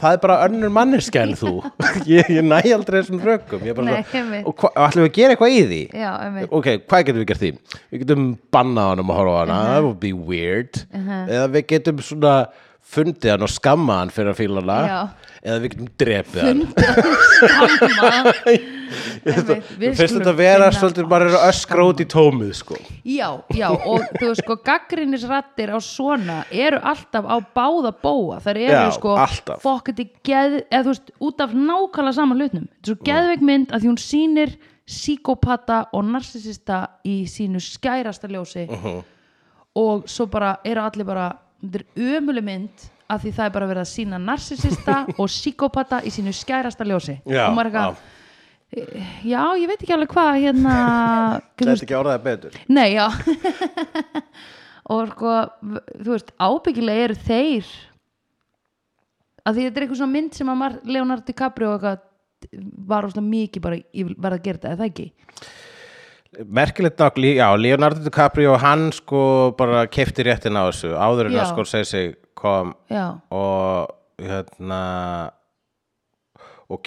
það er bara önnur manneska en þú. Ég, ég næ aldrei þessum bara Nei, einmitt. og hva, ætlum við að gera eitthvað í því? Já, ok, hvað getum við gert því? Við getum bannað hann um að horfa á hana. That would be weird. Eða við getum svona fundið hann og skamma hann fyrir að fíla hana. Já. Eða við getum drepið hann. Við Mér finnst skulum þetta að vera svolítið bara öskra út í tómið sko. já, já, og þú veist sko gaggrinisrattir á svona eru alltaf á báða bóa þar eru Já, sko fokketi geð, eða þú veist, út af nákvæmlega saman hlutnum, þetta er svo geðveik mynd að því hún sýnir psíkopata og narsisista í sínu skærasta ljósi. Mhm. og svo bara eru allir bara þetta er ömuleg mynd að því það er bara verið að sína narsisista og psíkopata í sínu skærasta ljósi. Já, og maður er eitthvað já, ég veit ekki alveg hvað hérna Þetta er ekki orðaði betur. Nei, já. Og sko þú veist, ábyggilega eru þeir að því þetta er eitthvað svona mynd sem að Mar Leonardo DiCaprio og eitthvað var óslega mikið bara í verða að gera þetta, eða ekki? Merkilegt nokk, já, Leonardo DiCaprio hann sko bara kefti réttin á þessu áður en Já. að sko segja sig kom já, og hérna og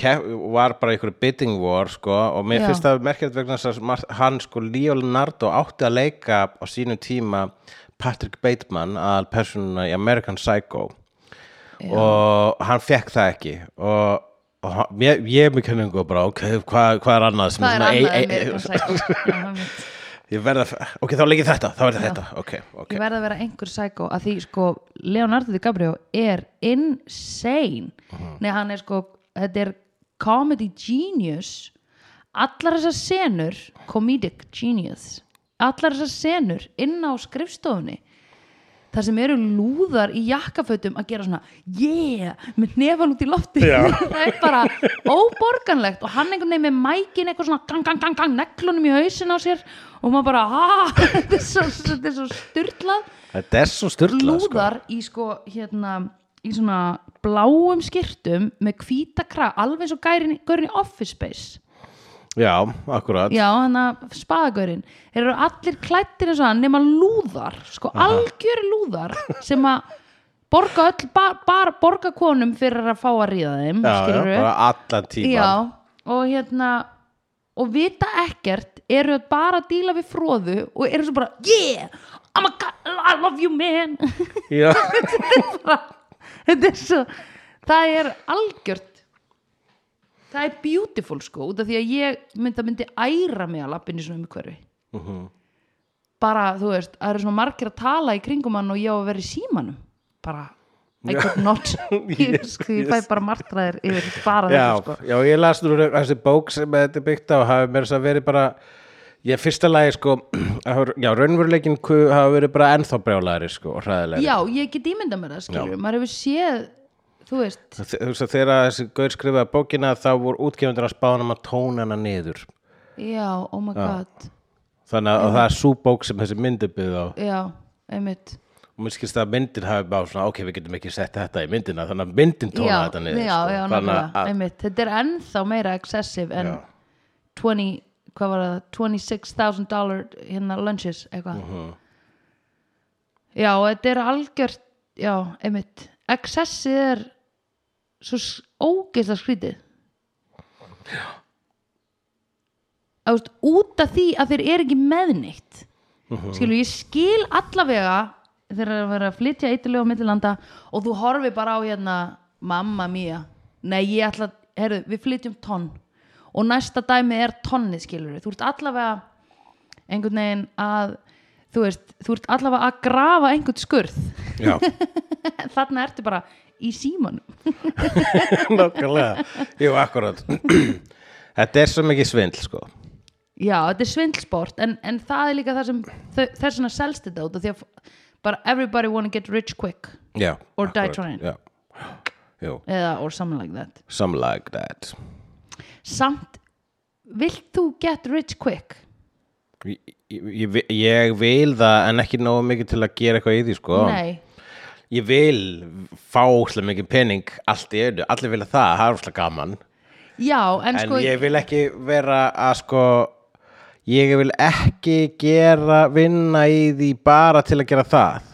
var bara einhverju bidding war sko og mér Já. finnst það merkilegt vegna að hann sko Leonardo átti að leika á sínum tíma Patrick Bateman að persónuna í American Psycho. Og hann fekk það ekki. Og, og hann- ég, er með kenningu bara ok, hvað, hvað er annað sem það er svona annað American Psycho? Já. Ég verða, ok, þá leikir þetta þá er þetta, ok, ok. Ég verða að vera einhver psycho að því sko Leonardo DiCaprio er insane. Nei hann er sko þetta er comedy genius. Allar þessar senur comedic genius. Allar þessar senur inn á skrifstofunni þar sem eru lúðar í jakkafötum að gera svona yeah, með nefan út í lofti. Það er bara óborganlegt. Og hann einhvern veginn með mækin eitthvað svona gang, gang, gang, gang, neklunum í hausin á sér og maður bara, þetta er svo, er svo styrlað þetta er svo styrla sko. lúðar í sko hérna í svona bláum skyrtum með hvíta krag, alveg og gærin, gærin í Office Space. Já, akkurat. Já, hann að spaðagaurin þeir eru allir klættir eins og hann nema lúðar, sko algjöri lúðar sem að borga öll, bara, bara borga konum fyrir að fá að ríða þeim já, já, bara allan tíman já, og hérna og vita ekkert eru bara að díla við fróðu og eru svo bara, yeah I'm a god, I love you man já. þetta er svo það er algjört það er beautiful sko út af því að ég myndi að myndi æra mig að lappin í svona umhverfi Mhm. bara þú veist, það eru svona margir að tala í kringum hann og ég á að vera í símanum bara, I could not. Ég, Yes, sko, ég yes. fæ bara martraðir yfir bara já, þetta sko. já, ég las nú þessi bók sem þetta er byggt á hafi mér þess að verið bara Ég fyrsta lagi sko Já, raunveruleikin hafa verið bara ennþá brjálæri sko og hræðilegri. Já, ég get ímynda mér það skilur maður hefur séð, þú veist. Þegar þessi gaur skrifaði bókina þá voru útgefundur að spána að tóna hana niður. Já, oh my god. Þannig að það er sú bók sem þessi myndi byggð á. Já, einmitt og mér skilst að myndin hafi bara svona ok, við getum ekki sett þetta í myndina þannig að myndin tóna já, þetta niður já, sko. já, að, einmitt þetta er ennþá meira excessive en Já. 20, hvað var það 26.000 dollar hérna lunches eitthvað Mhm. já, þetta er algjört já, einmitt excessið er svo ógeðslega skrítið Þú veist, út af því að þeir eru ekki meðnýtt Mhm. skilur, ég skil allavega þegar það er að að flytja eitthvað á millilanda og þú horfi bara á hérna mamma mía, nei ég ætla herru, við flytjum tonn. Og næsta dæmi er tonnið skilur þú ert allavega einhvern veginn að þú veist, þú ert allavega að grafa einhvern skurð. Þarna ertu bara í símanum. Nákvæmlega. Jú, akkurat. Þetta er svo mikið svindl sko. Já, þetta er svindlsport en, en það er líka það sem þess vegna selst þetta út af því að bara everybody wanna get rich quick. Já, Or die akkurat, trying. Já, jú, eða or something like that. Some like that. Samt, vilt þú get rich quick? Ég, ég, ég vil það en ekki nógu mikið til að gera eitthvað í því sko. Nei, Ég vil fá óslega mikið pening allt í einu, allir vilja það, það er óslega gaman. Já, en, En sko ég vil ekki vera að sko Ég vil ekki gera vinna í því bara til að gera það.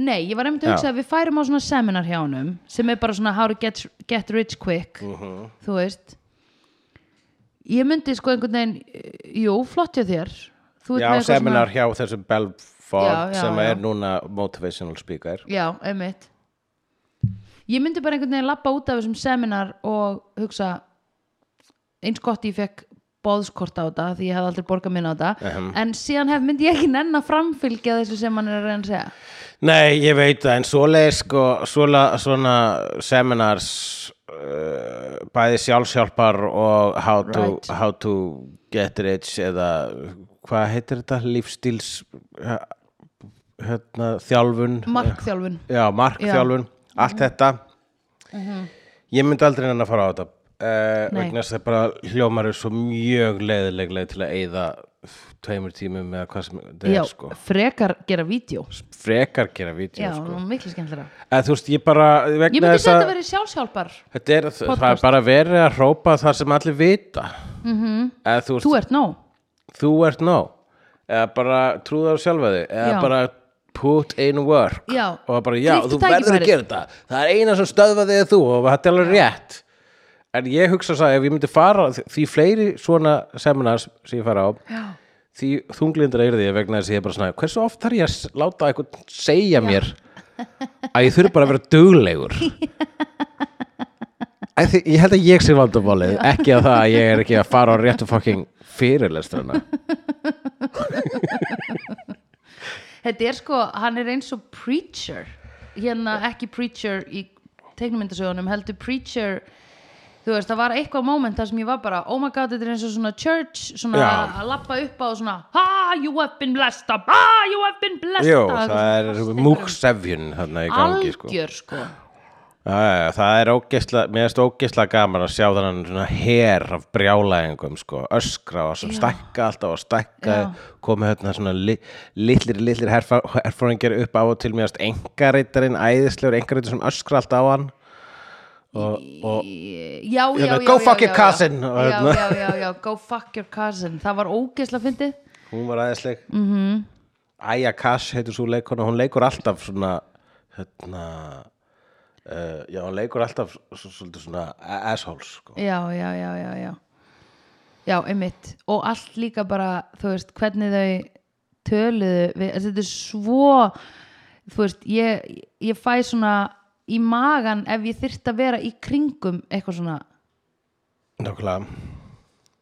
Nei, ég var einmitt að hugsa Já. að við færum á svona seminar hjá honum sem er bara svona how to get, get rich quick Mhm. þú veist. Ég myndi sko einhvern veginn eh, jú, flott hjá þér. Já, seminar hjá þessum Belfort Já, já, sem er núna motivational speaker. Svona, Já, einmitt. Ég myndi bara einhvern veginn lappa út af þessum seminar og hugsa eins gott ég fekk bóðskort á þetta því ég hef aldrei borgað minna á þetta. Ehem. en síðan hef, myndi ég ekki nenn að framfylgja þessu sem hann er að reyna að segja. Nei, ég veit það, en svoleið sko, svona, seminars uh, bæði sjálfsjálpar og how to, Right. how to get rich eða hvað heitir þetta, lífstíls uh, hérna, þjálfun? Markþjálfun. Já, markþjálfun, allt þetta. Ég myndi aldrei nennan að fara á þetta uh, vegna þess að bara hljómar er svo mjög leiðileg leið til að eyða tveimur tímum eða hvað sem þetta Já, er sko. frekar gera vídeo. Frekar gera vídeo Já, sko. miklu skemmtilega eða þú veist, ég bara Ég myndi segja að þetta verið sjálfsjálpar þetta er, það er bara verið að hrópa það sem allir vita. Mm -hmm. eða þú, Mhm. Þú veist, ert nóg. Þú ert nóg. Eða bara trúða á sjálfa þig. Eða Já. bara put in work. Já. og bara já, Gríptu þú verður að gera þetta. Það er eina sem stöðva þig þú og þetta er alveg rétt en ég hugsa svo að ef ég myndi fara því fleiri svona seminars sem ég fara á Já. því þunglindar er því vegna þess að ég er bara svona hversu oft þarf ég að láta eitthvað segja mér að ég þurfi bara að vera duglegur? Æ, því, ég held að ég sé vandamálið ekki að það að ég er ekki að fara á réttu fucking fyrirlestrana. Þetta er sko, hann er eins og preacher. Hérna ekki preacher í teiknumyndasögunum heldur preacher Þú veist, það var eitthvað moment þar sem ég var bara Oh my god, þetta er eins og svona church Svona Já. að lappa upp á og svona Ha, you have been blessed up Ha, you have been blessed Jú, up. það er múksefjun þarna í gangi sko. Algjör sko. Já, það er ógeðsla, mér finnst ógeðsla gaman að sjá þannig svona her af brjálæðingum sko, öskra og sem stækka alltaf og stækka komið hérna svona li, litlir, litlir herfóringir upp á og til mér engareitarinn, æðislegur engareitar sem öskra alltaf á hann og, og Já, já, já go fuck your cousin, go fuck your cousin. Það var ógeðslega fyndið. Hún var æðisleg. Mm -hmm. Aya Cash heitir svo leikona, hún leikur alltaf svona hérna uh, já, hún leikur alltaf svona assholes sko. já, já, já, já, já. Já, einmitt. Og allt líka bara, þú veist, hvernig þau töluðu við, þetta er svo þú veist, ég, ég fæ svona í magan ef ég þyrft að vera í kringum eitthvað svona. Nákvæmlega.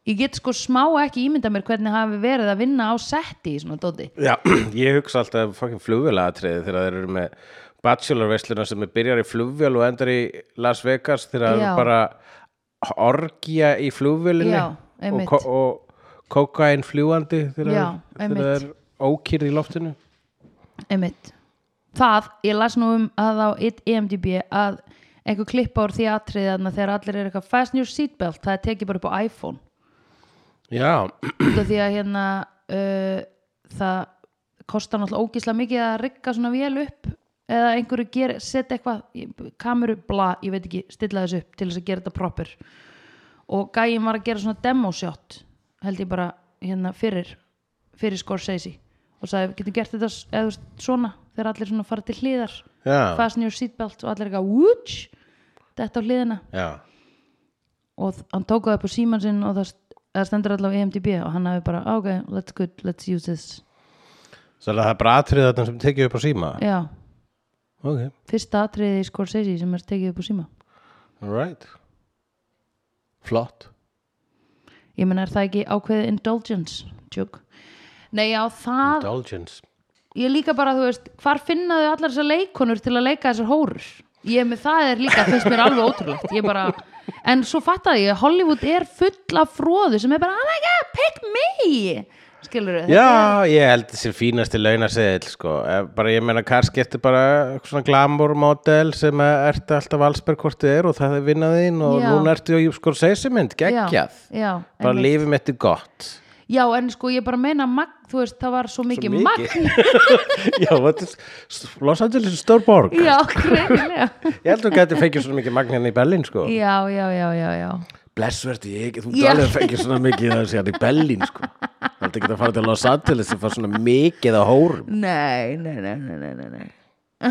Ég get sko smá ekki ímynda mér hvernig hafi verið að vinna á setti í svona dóti Já, ég hugsa alltaf fucking flugvélatriði þegar þeir eru með bachelorveisluna sem er byrjar í flugvél og endar í Las Vegas þegar eru bara orgja í flugvélinni Já, og, og kókain fljúandi þegar Já, þegar einmitt. það er ókýrð í loftinu. Einmitt það, ég las nú um að á IMDb að einhver klippa úr því atriði þarna þegar allir er eitthvað fasten your seatbelt, það er tekið bara upp á iPhone. Já, því að hérna uh, það kostar náttúrulega ógíslega mikið að rigga svona vel upp eða einhverju setja eitthvað kameru, bla, ég veit ekki stilla þessu upp til þess að gera þetta proper. Og gæinn var að gera svona demo shot held ég bara hérna fyrir fyrir Scorsese og sagði, getur gert þetta eða svona þegar allir svona fara til hliðar. Já, fasten your seatbelt og allir eitthvað wúts, þetta á hliðina. Já. Og hann tók það upp á síman sinn og það, það stendur allavega í IMDb og hann hafi bara, ok, let's good, let's use this. Svo það er bara atrið þarna sem tekið upp á síma? Já, Ok, fyrsta atriði í Scorsese sem er tekið upp á síma. Alright Flott. Ég menn er það ekki ákveðið indulgence? Tjók nei já það, Indulgence ég líka bara þú veist hvar finnaðu allar þessar leikonur til að leika þessar hórur ég með það er líka finnst mér alveg ótrúlegt ég bara, en svo fattaði ég Hollywood er full af fróðu sem er bara, oh my god, pick me skilur Já, ég held þessi fínasti launaseðil sko. Eh, bara ég meina kannski ertu bara svona glamour model sem ertu alltaf þið er og það er vinnaðinn og Já. núna ertu sko seysumynd, geggjað já, já, bara einmitt. lífið mitt er gott já, en sko ég bara meina magn, þú veist, það var svo mikið, mikið. magn. Já, er Los Angeles er stór borg. Já, greinilega. Ég held að þú gæti fengið svona mikið magn hérna í Berlín sko. já, já, já, já, já. Blessverdi ég þú getur alveg fengið svona mikið það hérna í Berlín sko. Það er ekki að fara til Los Angeles og fara svona mikið á hórum. Nei, nei, nei, nei, nei, nei,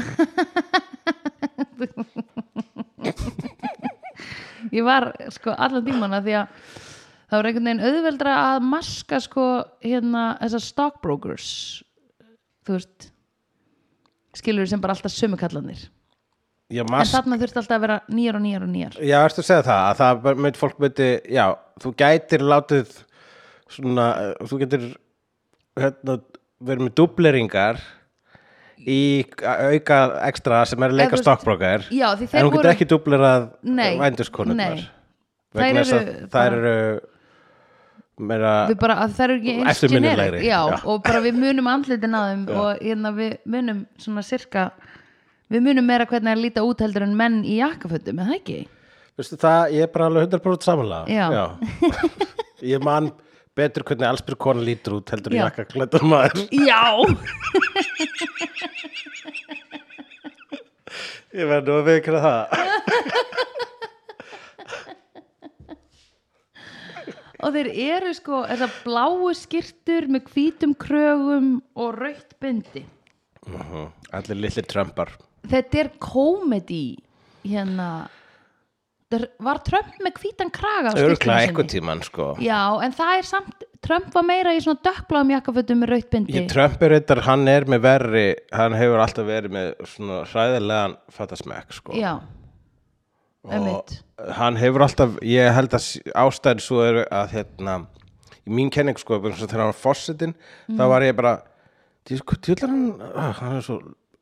ég var sko allan tímana því að það var einhvern veginn auðveldra að maska sko hérna þessar stockbrokers þú veist skilur sem bara alltaf sömukallanir Já, en þarna þurfti alltaf að vera nýjar og nýjar og nýjar Já, ertu að segja það að það mynd fólk myndi, já, þú gætir látið svona, þú getur hérna, verið með dubleringar í auka ekstra sem er leika stokkbrókar já en hún getur voru ekki dublerað Nei, vænduskonurnar nei. vegna Þær þess að eru bara- eru bara að það eru ekki eins generic já, já. og bara við munum andlitin að þeim og hérna við munum svona sirka við munum meira hvernig að líta út heldur en menn í jakkafötum, er það ekki? Veistu það, ég er bara alveg 100% samanlega Já. Ég man betur hvernig allsbyr kona lítur út heldur en Já. jakka klættur maður Já, Ég verð nú að veikra það og þeir eru sko þessar bláu skirtur með hvítum krögum og rautt bindi. Allir litlir trömpar þetta er komedi hérna. Það var Trump með hvítan kraga sinni? eitthvað tíman sko. Já, en það er samt Trump var meira í svona dökkbláum jakkafötum með rautt bindi. Ég Trump er reyndar, hann er með verri hann hefur alltaf verið með svona hræðilegan fattasmekk sko. Já, og hann hefur alltaf, ég held að ástæðin svo er að hérna í mín kenning sko, þegar hann var fossetin þá Mm. var ég bara tjóðlar hann, ah, hann er svo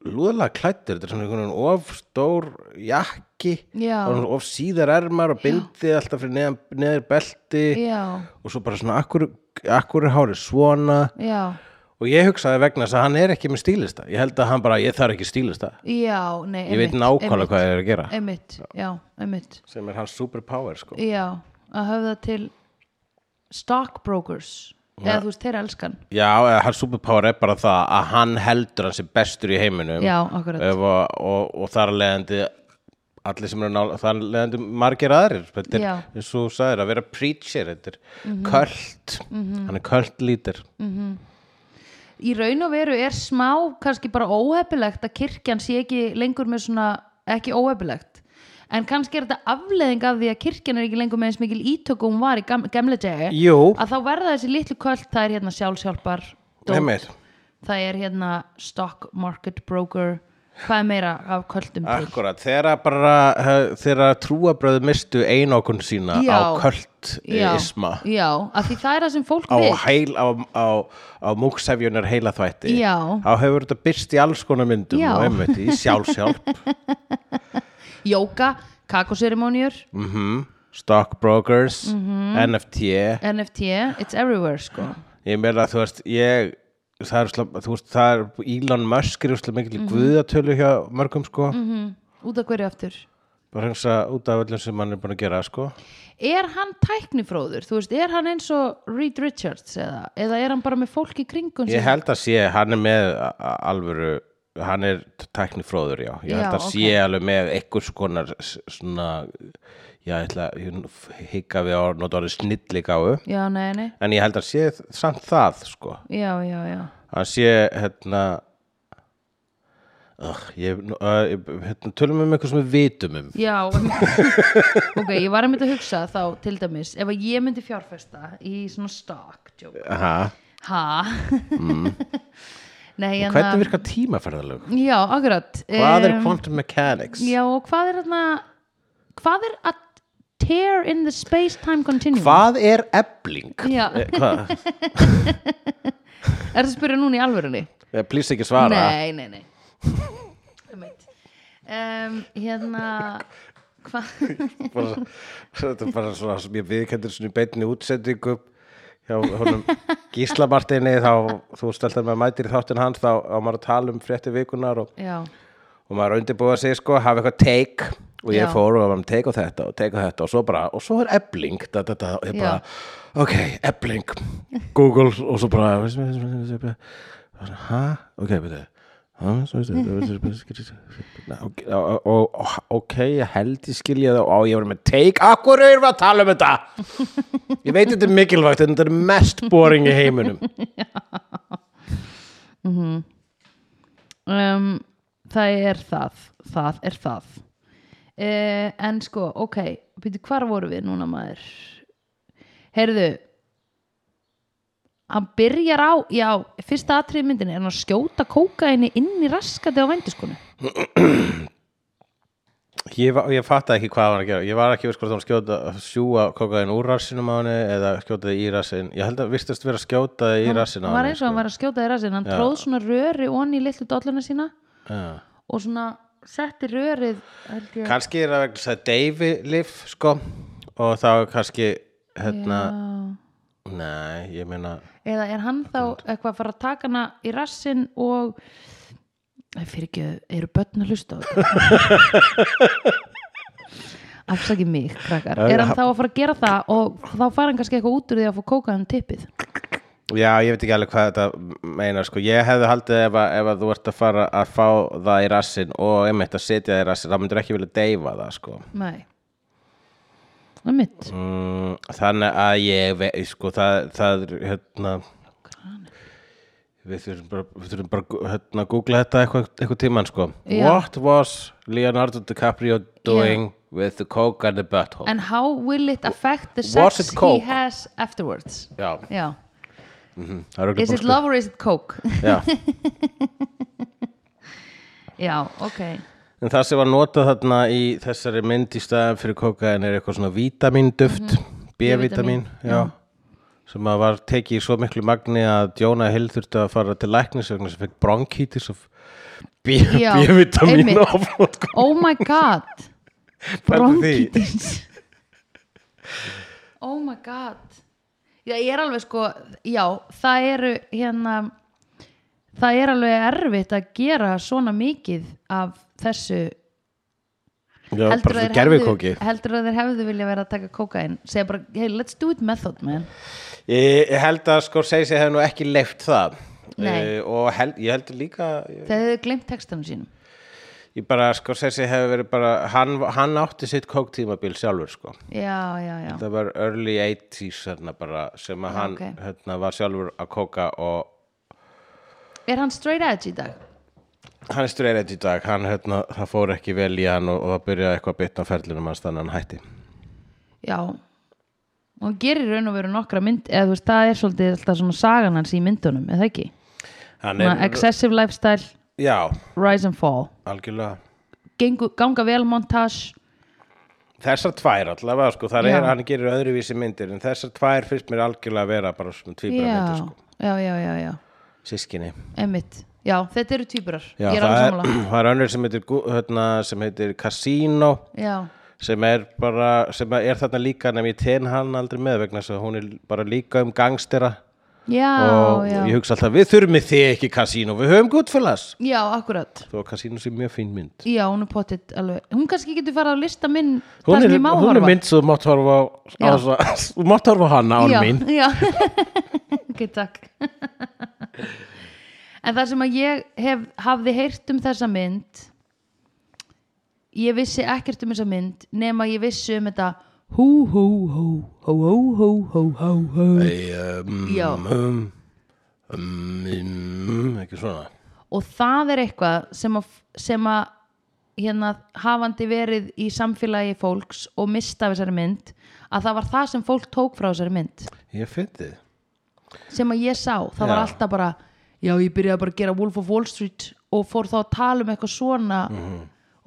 lúðalega klættur, þetta er svona einhvern veginn of stór jakki Já. of síðar ermar og bindið alltaf fyrir neðan, neður belti Já, og svo bara svona akkur, akkur er hárið svona? Já, og ég hugsaði vegna þess að hann er ekki með stílista. Ég held að hann bara, ég þarf ekki stílista. Já, nei ég veit nákvæmlega hvað ég er að gera. Einmitt, já, einmitt. Sem er hans superpower sko. Já, að höfða til stockbrokers. Eða þú veist, þeir elskan Já, eða hans superpower er bara það að hann heldur hans er bestur í heiminum. Já, akkurat. Ef, og, og, og þar að leiðandi allir sem eru nála, þar að leiðandi margir aðrir. Þetta er eins og þú sagðir að vera preacher þetta er köld hann er köld lítir Í raun og veru er smá kannski bara óhefilegt að kirkjan sé ekki lengur með svona, ekki óhefilegt en kannski er þetta afleðing af því að kirkjan er ekki lengur með eins mikil ítök og hún var í gam, gamle degi Jú, að þá verða þessi litlu köld það er hérna sjálfshjálpar dót, það er hérna stock market broker hvað er meira af köldum til? akkurat þegar að bara eh, þegar trúabröðu mistu einokun sína Já. á köld já, isma já, af því það er það sem fólk á, vil heil, á, á, á múksefjunar heila þvætti Já. þá hefur þetta byrst í alls konar myndum Já. og einmitt í sjálfsjálf jóka, kakoserimóniur mm stockbrokers, Mhm. NFT NFT, it's everywhere sko ég meina þú veist ég það er, slá, þú veist, það er Elon Musk er úrslega mikil Mhm. guðatölu hjá mörgum sko. Út af hverju aftur? Bara hensa út af öllum sem hann er búin að gera sko. Er hann tæknifróður, þú veist, er hann eins og Reed Richards eða, eða er hann bara með fólk í kringun ég held að sé, hann er með alvöru hann er tæknifróður já, ég held Já, að sé alveg með einhvers konar svona já, ég ætla að hika við að nota orðið snilligáfu já, nei, nei, en ég held að sé samt það sko já, já, já hann sé hérna uh, ég, uh, hérna, tölum um eitthvað sem við vitum um Já, ok, ég var einmitt að hugsa þá til dæmis, ef að ég myndi fjárfesta í svona stock joke. Aha. Ha? Nei, en Mm. hvernig virka tímaferðalög? Já, akkurat hvað er Em, quantum mechanics? Já, og hvað er þarna hvað er að tear in the space-time continuum? hvað er ebling? Já. Eh, hvað? Er það að spyrja núna í alvörunni? Eh, please ekki svara Nei, nei, nei um, Hérna hvað bara, þetta er bara svona sem ég viðkendur svona í beinni útsendingu hjá honum Gísla Martini þá þú steltar með mætir í þáttinn hans þá á maður að tala um frétti vikunar og, Já, og maður undirbúið sig sko, hafa eitthvað take og ég Já. fór og var með á þetta og á þetta og svo bara, og svo er ebling da, da, da, og ég bara, ok, ebling Google og svo bara hæ, ok, og, ok, ég held ég skilja það og ég var með take, akkur erum við að tala um þetta ég veit þetta er mikilvægt en þetta er mest boring í heiminum um, það er það það er það uh, en sko, ok byrju, hvar voru við núna maður? Heyrðu hann byrjar á já, fyrsta atrið myndin er hann að skjóta kókaini inn í raskati á vændiskonu Ég, var- ég fatt ekki hvað hann var að gera. Ég var ekki veist hvort hann skjóta sjúa kokaðin úr rassinum á henni eða skjótaði í rassin Ég held að vistast vera að skjóta í rassin á hann var henni eins og hann var að skjóta í rassin hann Já. tróð svona röri onni í litlu dolluna sína sko. og svona setti rörið Kannski er það vegna að Davy lif sko og þá er kannski hérna, nei, ég meina eða er hann þá eitthvað að fara að taka hana í rassin og fyrir ekki, eru börn að hlusta á þetta? Afsaki mig, krakkar. Er hann þá að fara að gera það og þá fara hann kannski eitthvað út úr því að fá kókaðan tippið Já, ég veit ekki alveg hvað þetta meina sko. Ég hefði haldið ef að, ef að þú ert að fara að fá það í rassin og einmitt að setja það í rassin, þá myndir ekki vilja deyfa það sko. nei það er mitt mm, Þannig að ég veit, sko, það, það er hérna Við þurfum bara, við þurfum bara að hérna, googla þetta eitthvað, eitthvað tíman sko. Já. What was Leonardo DiCaprio doing with the coke and the butthole? and how will it affect the sex he has afterwards Já, já, það er is it love or is it coke? Já, já, ok. En það sem var notað þarna í þessari mynd í staðan fyrir kokain er eitthvað svona vítaminduft, B-vitamin, já. sem að var tekið í svo miklu magni að Jonah Hill þurfti að fara til læknis vegna sem fekk bronkitis Já, B-vitamin oh my god. Bronkitis oh my god ég er alveg sko já, það eru hérna það er alveg erfitt að gera svona mikið af þessu. Já, heldur að, hefðu, heldur að þeir hefðu vilja vera að taka kókain segja bara, hey, let's do it method man. Ég, ég held að Scorsese hefði nú ekki leift það. Eh, og held, ég held líka ég, þeir hefðu glemt textanum sínum ég bara Scorsese hefði verið bara hann, hann átti sitt kóktímabil sjálfur sko já, já, já, það var early 80s hérna, bara, sem að hann ok. hérna, var sjálfur að kóka og er hann straight edge í dag? hann er straight í dag hann, hérna, það fór ekki vel í hann og, og það byrjaði eitthvað bytt á ferlinum hans þannig að hann hætti já og hann gerir raun og veru nokkra mynd eða þú veist, það er svolítið alltaf svona sagan hans í myndunum, eða ekki? hann er, excessive lifestyle, já, rise and fall. Algjörlega. Gengu, ganga vel montage. Þessar tvær allavega sko, það Já. er, hann gerir öðruvísi myndir en þessar tvær fyrst mér algjörlega að vera bara svona tvíbara já, myndir sko, já, já, já, já, sískinni emmitt já, þetta eru týpurar, já, ég er alveg það, sammála. er, það er önnur sem heitir, Gu- hérna, sem heitir Casino já, sem er bara, sem er þarna líka nefn ég ten hann aldrei með vegna þess að hún er bara líka um gangstera já, og já, ég hugsa alltaf, við þurfum þið ekki kasínu, við höfum Goodfellas. Já, akkurat. Þó að kasínu sé mjög fín mynd. Já, hún er pottitt alveg. Hún kannski getur farið að lista minn hún er, hún er mynd sem þú mátt horfa á, þú mátt horfa hana án mín. já. ok, takk. En það sem að ég hef, hafði heyrt um þessa mynd ég vissi ekkert um þessa mynd nema ég vissi um þetta hú hú hú hú hú hú hú hú hú um, Já. um, um, um, ekki svona. Og það er eitthvað sem að, sem að hérna hafandi verið í samfélagi fólks og mista af þessari mynd að það var það sem fólk tók frá þessari mynd. Ég fyndi sem að ég sá, það var Já. alltaf bara já, ég byrjaði bara að gera Wolf of Wall Street og fór þá að tala um eitthvað svona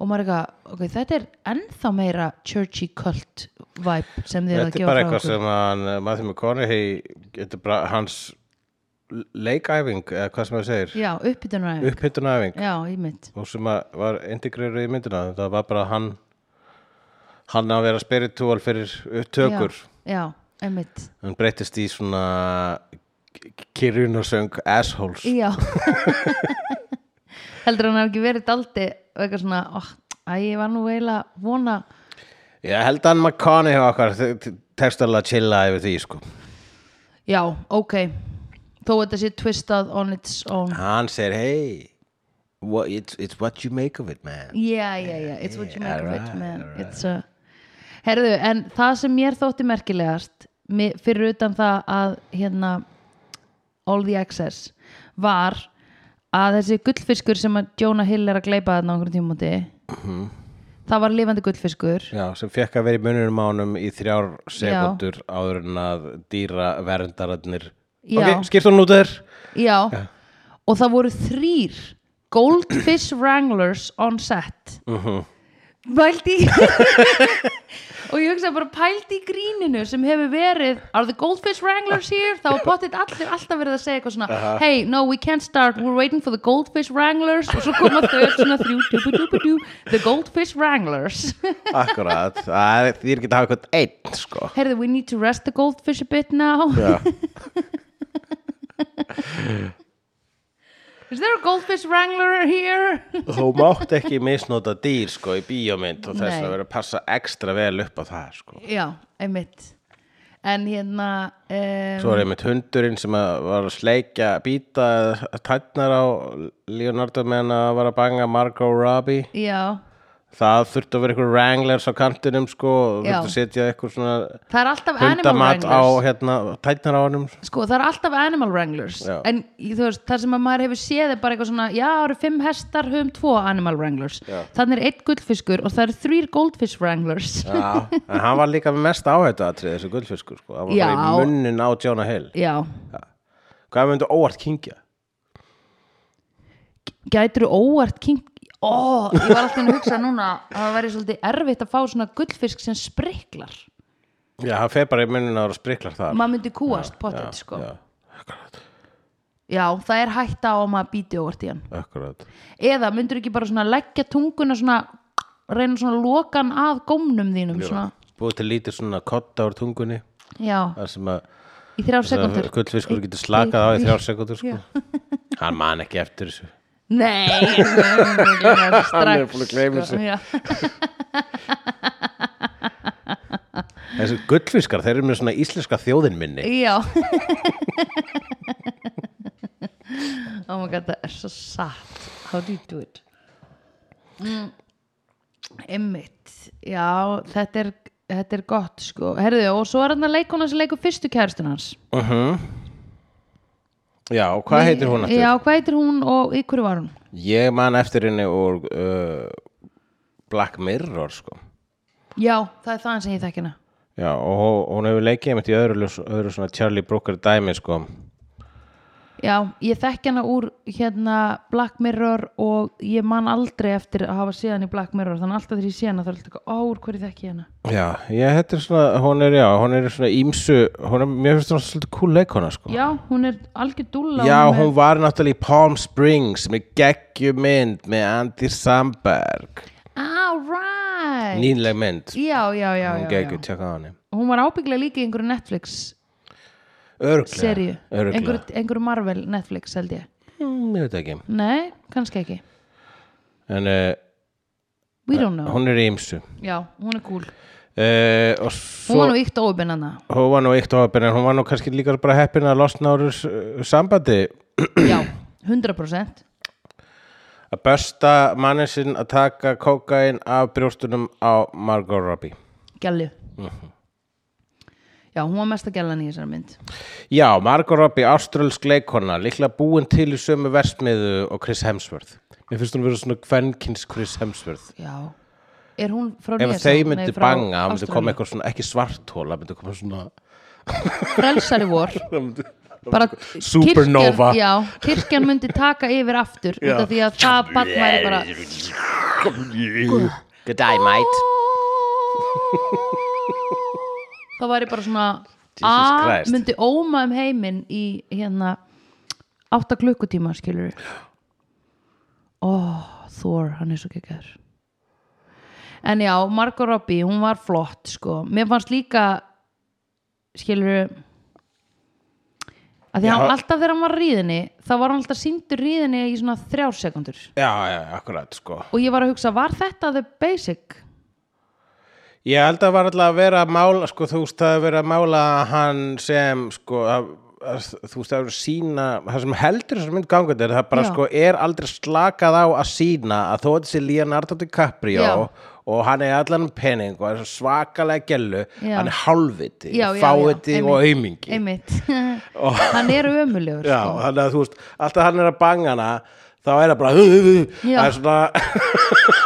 og maður eitthvað, ok, þetta er ennþá meira churchy cult vibe sem þið eru að þetta er gefa bara frá eitthvað okkur sem hann Matthew McConaughey þetta er bara hans leikæfing eða hvað sem það segir. Já, uppbytunaræðing upphittunæfing já, ég mynd og sem að var integrerið í myndina. Það var bara hann hann að vera spiritual fyrir tökur já, já, einmitt. Hann breytist í svona kyrjunarsöng assholes. Já heldur hann hafi ekki verið daldi og eitthvað svona, oh, að ég var nú eiginlega að vona. Ég held að hann McConaughey okkar tekst alveg að chilla yfir því sko. Já, ok. Þó þetta sé twistað on its own. Hann segir hey what, it's, it's what you make of it man. Yeah, yeah, yeah, it's what you make of it, alright, man. alright. It's a... Herðu, en það sem mér þótti merkilegast fyrir utan það að hérna All the Access var að þessi gullfiskur sem að Jonah Hill er að gleypa þarna á einhverjum tímúti Mhm. það var lifandi gullfiskur. Já, sem fekk að vera í mununum ánum í þrjár sekundur áður en að dýra verndararnir Já. Ok, skipt hún út þér. Já, og það voru þrýr Goldfish Wranglers on set. Mhm. Pældi í Og ég hugsa bara pældi í gríninu sem hefur verið Are the Goldfish Wranglers here? Það var potið allir alltaf verið að segja eitthvað svona Hey, no, we can't start, we're waiting for the Goldfish Wranglers. Og svo koma þau öll svona þrjú dubu, dubu, dubu, The Goldfish Wranglers. Akkurat, er því er ekki að hafa eitthvað einn sko. Heyrðu, we need to rest the goldfish a bit now. Já, Is there a Goldfish Wrangler here? þú mátt ekki misnota dýr sko í bíómynd og þess að vera að passa ekstra vel upp á það sko. Já, einmitt. En hérna um, Svo er einmitt hundurinn sem að var að sleikja býta tætnar á Leonardo meðan að var að banga Margot Robbie. Já, Það þurfti að vera eitthvað wranglers á kantinum sko Já. þurfti að setja eitthvað svona það er alltaf Animal hundamat á hérna, tætnar á honum Sko, það er alltaf Animal Wranglers Já. En þú veist, það sem að maður hefur séð er bara eitthvað svona Já, það eru fimm hestar, höfum tvo Animal Wranglers Já. Þannig er einn gullfiskur og það eru þrýr Goldfish Wranglers Já, en hann var líka mest áhættu atrið þessu gullfiskur sko, hann var Já. bara í munnin á Jonah Hill Já, Hvað myndi óvart kingja? gætur óvart king Ó, ég var alltaf að hugsa núna að það væri svolítið erfitt að fá svona gullfisk sem spriklar. Já, hann fer bara í munnin á og spriklar þar. Maður myndi kúast pottet, sko. Já, Já, það er hætta á að maður býti óvart í hann. Akkurat. Eða myndur ekki bara svona leggja tunguna svona reyna svona lokan að gómnum þínum Búið til lítið svona kotta úr tungunni. Já, að í þrjár sekundur gullfiskur getur slakað á í þrjár sekundur sko. Hann man ekki eftir þessu Nei, hann er búinn að gleyma þessu. já. Þessi gullfiskar, þeir eru með svona íslenska þjóðin minni já Oh my god, það er svo satt How do you do it? Mm. Einmitt Já, þetta er, þetta er gott sko Herðu, og svo er hann að leikona sem leikur fyrstu kæristun hans uh Já, og hvað heitir hún eftir? Já, hvað heitir hún og í hverju var hún? Ég man eftir henni úr uh, Black Mirror sko. Já, það er það sem ég þekki hana Já, og hún hefur leikið einmitt í öðru, öðru svona Charlie Brooker dæmi sko. Já, ég þekki hana úr hérna Black Mirror og ég man aldrei eftir að hafa séð hann í Black Mirror þannig alltaf þegar ég sé hana þá er alltaf eitthvað, úr hverju þekki ég hana? Já, ég er svona hún er, já, hún er svona ímsu hún er, mér finnst hún svolítið cool leikona sko. Já, hún er algjör dúlla Já, hún hún var náttúrulega í Palm Springs með geggjumynd með Andy Samberg. All right. Right nýleg mynd. Já, já, já, hún já. tjekka á henni. Hún var ábyggilega líka í einhverju Netflix serju, einhverju, einhverju Marvel Netflix held ég, Mm, ég veit ekki. Nei, kannski ekki. En uh, we don't know, hún er í ymsu já, hún er cool. Uh, hún svo var nú íkt óöfinn hana hún var nú eitt ofin en hún var nú kannski líka bara heppin að losna úr uh, sambandi. Já, 100% að besta mannin sinn að taka kókain af brjóstunum á Margot Robbie. Gælu Mhm. Já, hún var mesta gælan í þessari mynd. Já, Margot Robbie, áströlsk leikona líklega búin til í sömu versmiðu og Chris Hemsworth. Mér finnst hún vera svona kvenkins Chris Hemsworth. Já, er hún frá Ef Nýja þeir Sjálandi? myndi banga, það myndi koma eitthvað svona ekki svarthóla, myndi koma svona frelsari vor. Bara Supernova. kirkjan, já, kirkjan myndi taka yfir aftur út af því að það bann væri bara Good day, mate það væri bara svona A myndi óma um heiminn í hérna 8 klukkutíma skilur ó, Thor, hann er svo geggjör en já, Margot Robbie hún var flott sko. Mér fannst líka skilur að því Já. hann alltaf þegar hann var ríðinni þá var hann alltaf síndur ríðinni í svona þrjár sekundur Já, já, akkurat, sko. Og ég var að hugsa, var þetta the basic? Ég held að var alltaf að vera að mála, sko, þú veist, það að vera að mála hann sem, sko, að, að, þú veist, að vera að sína, það sem heldur þessar mynd gangandi er það bara, Já. sko, er aldrei slakað á að sína að þó þessi Leonardo DiCaprio Já. og hann er allan pening og er svakalega gellu, Já. hann er já, fáviti og aumingi. einmitt hann er ömulegur Já, sko. að þú veist, alltaf hann er að banga hana, þá er það bara, það er svona,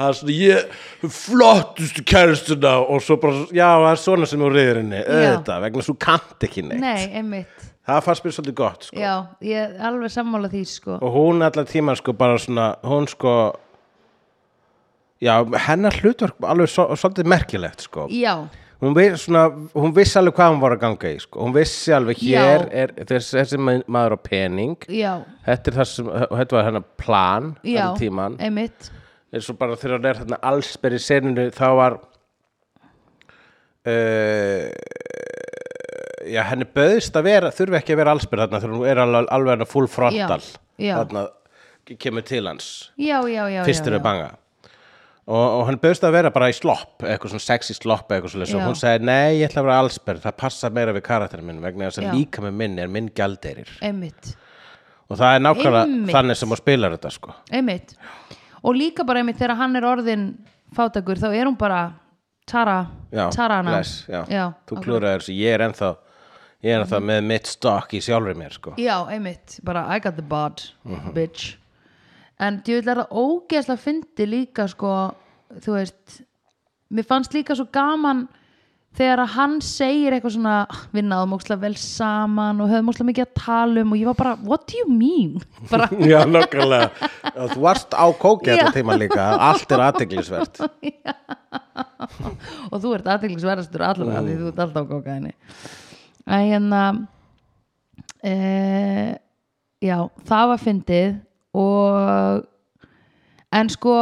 það er svona, ég, flottustu kæristuna og svo bara, já, það er svona sem þú reyður henni, auðvitað, vegna svo kannt ekki neitt. nei, einmitt Það fannst mér svolítið gott, sko. já, ég er alveg sammála því sko. Og hún allar tíma, sko, bara svona, hún, sko, já, hennar hlutverk alveg svo, svolítið merkilegt, sko. já, Hún, viss, svona, hún vissi alveg hvað hún var að ganga í, sko. Hún vissi alveg, hér er þessi, þessi maður á pening, Þetta sem, þetta var hennar plan allan tíman, einmitt eins og bara þegar hann er þarna allsber í seninu þá var uh, já, henni böðist að vera, þurfi ekki að vera allsber þarna þegar hún er alveg, alveg hennar full frontal Já, já. þarna kemur til hans. Já, já, já, fyrstur er banga og, og hann bauðst að vera bara í slopp eitthvað svona sexy slopp eitthvað svona og hún sagði, nei, ég ætla að vera allsber það passa meira við karakterin minn vegna þess að líka með minn er minn einmitt. Og það er nákvæmlega Einmitt. þannig sem hún spilar þetta sko. Einmitt og líka bara einmitt þegar hann er orðin fátakur þá er hún bara Tara, Já, Tara hana bless, já. já, þú klúraður þessu, ég er ennþá ég er ennþá með mitt stokk í sjálfri mér sko. já, einmitt, bara I got the bod Mhm. bitch en ég vil það ógeðslega fyndi líka sko, þú veist mér fannst líka svo gaman þegar að hann segir eitthvað svona "Ah, við náðum ógeðslega vel saman og höfum ógeðslega mikið að tala um og ég var bara, what do you mean? bara, já, nokkulega þú varst á kóki Já. þetta tíma líka allt er aðteglisvert og þú ert aðteglisverðastur allavega Mm. því þú ert alltaf á kókaini en hérna e, já, það var fyndið og en sko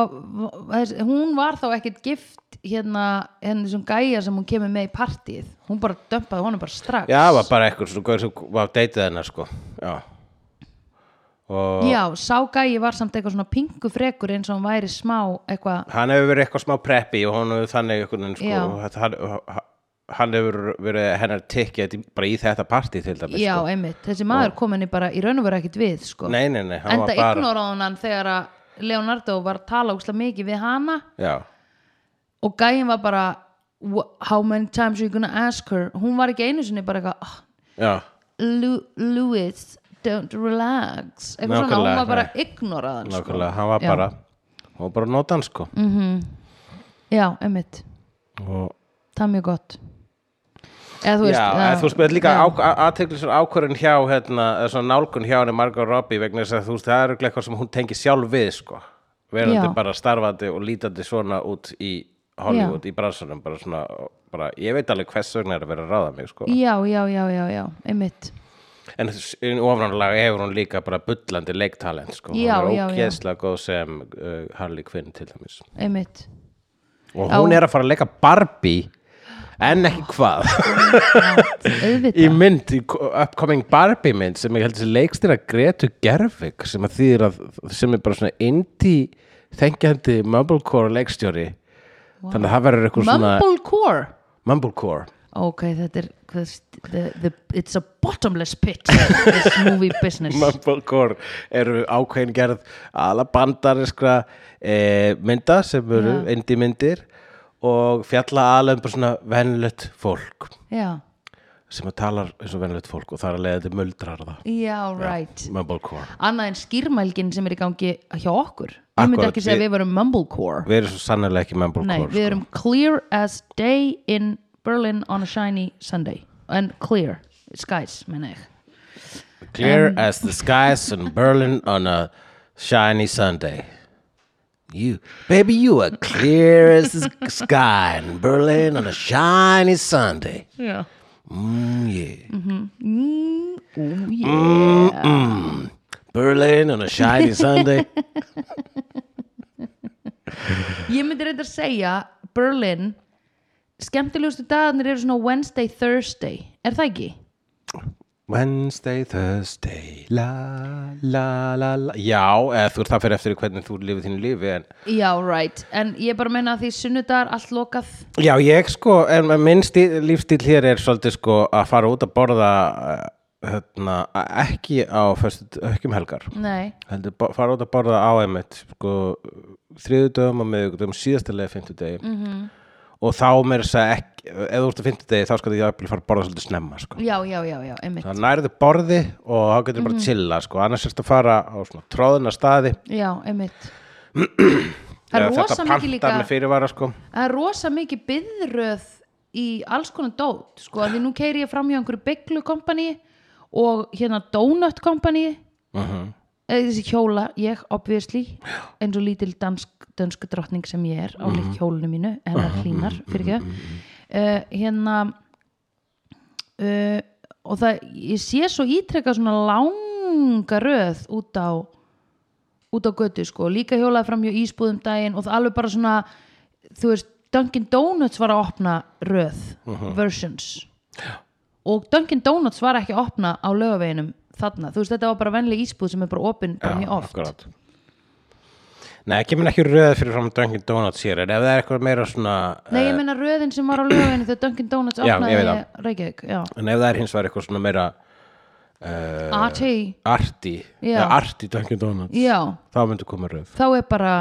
hún var þá ekkit gift hérna, henni sem gæja sem hún kemur með í partíð hún bara dömpaði honum bara strax. Já, var bara eitthvað svona gauð sem var deytið hennar sko. já. Og Já, sá gæji var samt eitthvað svona pingu frekur eins og hann væri smá eitthvað hann hefur verið eitthvað smá preppi og hann hefur þannig eitthvað sko, hann, hann hefur verið hennar tikkið bara í þetta partí til dæmis Já, sko. einmitt, þessi maður kom henni bara í raun og vera ekkit við sko. nei, nei, nei, enda var bara hann þegar að Leonardo var að tala úkslega mikið við hana. Já, og gæjin var bara "Wha- how many times are you gonna ask her? Hún var ekki einu sinni bara eitthvað "Ah, já, Lu Louis, don't relax. Eitthvað svona, hún var bara ignorað sko. nákvæmlega, hann var bara hann var bara nótan sko. Já, einmitt, og það er mjög gott. Eða þú veist Já, eða- þú spyrir líka aðteglisur ákvörðin hjá hérna, nálgun hjá henni Margot Robbie vegna þess að þú veist, það er örugglega eitthvað sem hún tengir sjálf við sko, verandi Já. bara starfandi og lítandi svona út í Hollywood, í bransunum bara svona, bara, ég veit alveg hvers vegna er að vera að ráða mig sko. já, já, já, já, já, einmitt en ofranlega hefur hún líka bara bullandi leiktalent sko. Já, hún já, er já. ógeðslega góð sem uh, Harley Quinn til dæmis einmitt og Já. hún er að fara að leika Barbie en ekki hvað í mynd, í upcoming Barbie mynd sem ég held þessi leikstýra Gretu Gervig sem að að sem er bara svona indie þengjandi mumblecore leikstjóri þannig að það verður eitthvað svona Mumblecore mumblecore ok, þetta er the, the, it's a bottomless pit this movie business. Mumblecore eru ákveðin gerð ala bandariskra e, mynda sem eru Já. indie myndir og fjalla ala um bara svona venlött fólk. Já, sem að talar eins og venlött fólk og það er að leiða til muldrar það. Já, right. mumblecore annað en skýrmælgin sem er í gangi hjá okkur. Ég myndi ekki segja að við varum mumblecore við erum svo sannlega ekki mumblecore nei, við erum clear as day in Berlin on a shiny Sunday. And clear skies, menna ég. Sko. clear as the skies in Berlin on a shiny Sunday. You baby you are clear as the sky in Berlin on a shiny Sunday. Já mm, yeah Ooh, yeah. Berlin on a shiny Sunday. Ég myndi reyndar að segja Berlin. Skemmtilegustu dagarnir eru svona Wednesday, Thursday. Er það ekki? Wednesday, Thursday la la la la. Já, eða þú ert það fyrir eftir hvernig þú lifið þínu lífi en Já, right, en ég bara meina að því sunnudagar allt lokað. Já, ég sko, en minn stíl, lífstíl hér er svolítið sko að fara út að borða uh, hérna, ekki á föstu, ekki um helgar. Nei, heldur fara út að borða á einmitt sko, þriðudöfum og miðugdöfum síðastilega fimmtudegi. Mhm. -hmm. Og þá mér þess að ekki ef þú ert að fimmtudegi þá skal ég að fara að borða svolítið snemma sko. já, já, já, já, einmitt það nærðu borði og þá getur Mhm. bara að chilla sko. annars ertu að fara á svona tróðuna staði Já, einmitt Það er Eða rosa þetta mikið pantar líka með fyrirvara sko. Það er rosa mikið byðröð í alls konar dót sko, að því nú keiri ég fram hjá einhverju bygglu kompani og hérna donut kompani eða þessi hjóla, ég obviously eins og lítil dansk, dansk drottning sem ég er á lík hjólinu mínu en það hlínar, fyrir ekki. uh, hérna uh, og það, ég sé svo ítrekka svona langa röð út á út á götu sko, líka hjólaði fram hjá ísbúðum daginn og það alveg bara svona þú veist, Dunkin Donuts var að opna röð, versions. Og Dunkin Donuts var ekki að opna á lögaveginum þarna, þú veist, þetta var bara venlega ísbúð sem er bara opin bara mjög oft. akkurat. Nei, ekki minn ekki röð fyrir fram Dunkin Donuts hér en ef það er eitthvað meira svona Nei, ég meina röðin sem var á lögaveginu þegar Dunkin Donuts opnaði Reykjavík, já, En ef það er hins vegar eitthvað svona meira uh, AT arti Já. ja, arti Dunkin Donuts já, þá myndi koma röð. Þá er bara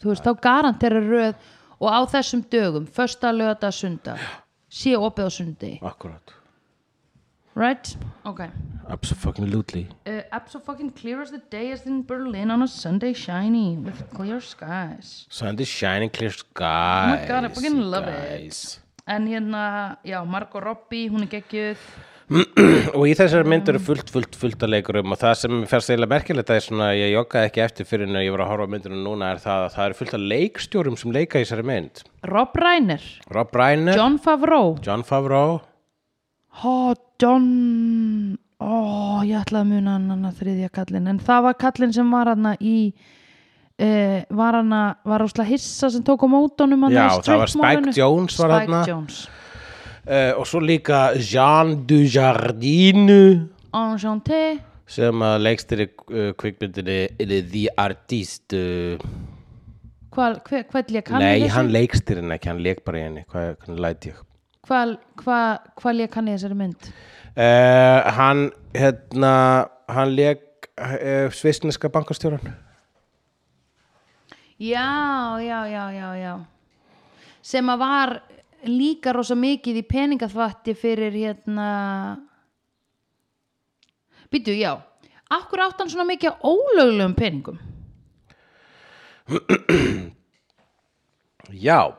þú veist, þá garantera röð og á þessum dögum, fösta, lögata, sunda sé opið á sundi. Akkurat, right, ok absolutely. Uh, absolutely clear as the day as in Berlin on a Sunday shiny with clear skies. Sunday shining clear skies Oh my God, I fucking love it. guys. en hérna, já, Margot Robbie hún er geggjuð. Og í þessari mynd eru fullt, fullt, fullt að leikurum. Og það sem færst eiginlega merkilegt að svona, ég joggaði ekki eftir fyrir en ég var að horfa á myndinu núna er það að það eru fullt af leikstjórum sem leika í þessari mynd. Rob Reiner, Rob Reiner, John, Favreau. John Favreau. Ó, John Ó, ég ætlaði að muna hann hann þriðja kallinn, en það var kallinn sem var hann í uh, var hann var ásla hissa sem tók á mótunum Já, það var Spike Jones var Spike þarna. Jones uh, og svo líka Jean Dujardine Enchanté. sem að leikstýri uh, kvikmyndinni The Artist uh, hvað hva, hva lék hann í Nei, hann leikstýri henni ekki, hann leik bara í henni. Hvað, hvernig læt ég hvað hva, hva lék hann í þessari mynd? Uh, Hann, hérna hann leik uh, svisneska bankastjóran já, já, já, já, já. Sem að var líka rosa mikið í peningaþvatti fyrir hérna býtu, já. Akkur átt hann svona mikið á ólöglegum peningum? Já,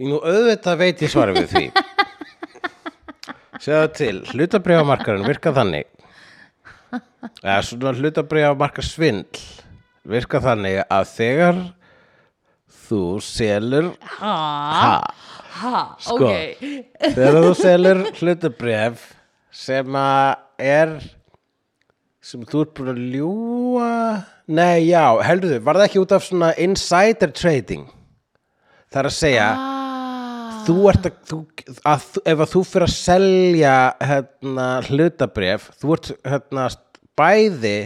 ég nú auðvitað veit ég svara við því. Sjáðu til, hlutabrifamarkarinn virka þannig. Eða svona hlutabrifamarkar svindl virka þannig að þegar þú selur ha, ha, ha, Sko. ok. þegar þú selur hlutabrif sem að er sem þú ert búin að ljúa nei, já, heldur þau, var það ekki út af svona insider trading? Það er að segja ah, þú ert að, þú, að ef að þú fyrir að selja hérna, hlutabref þú ert hérna, bæði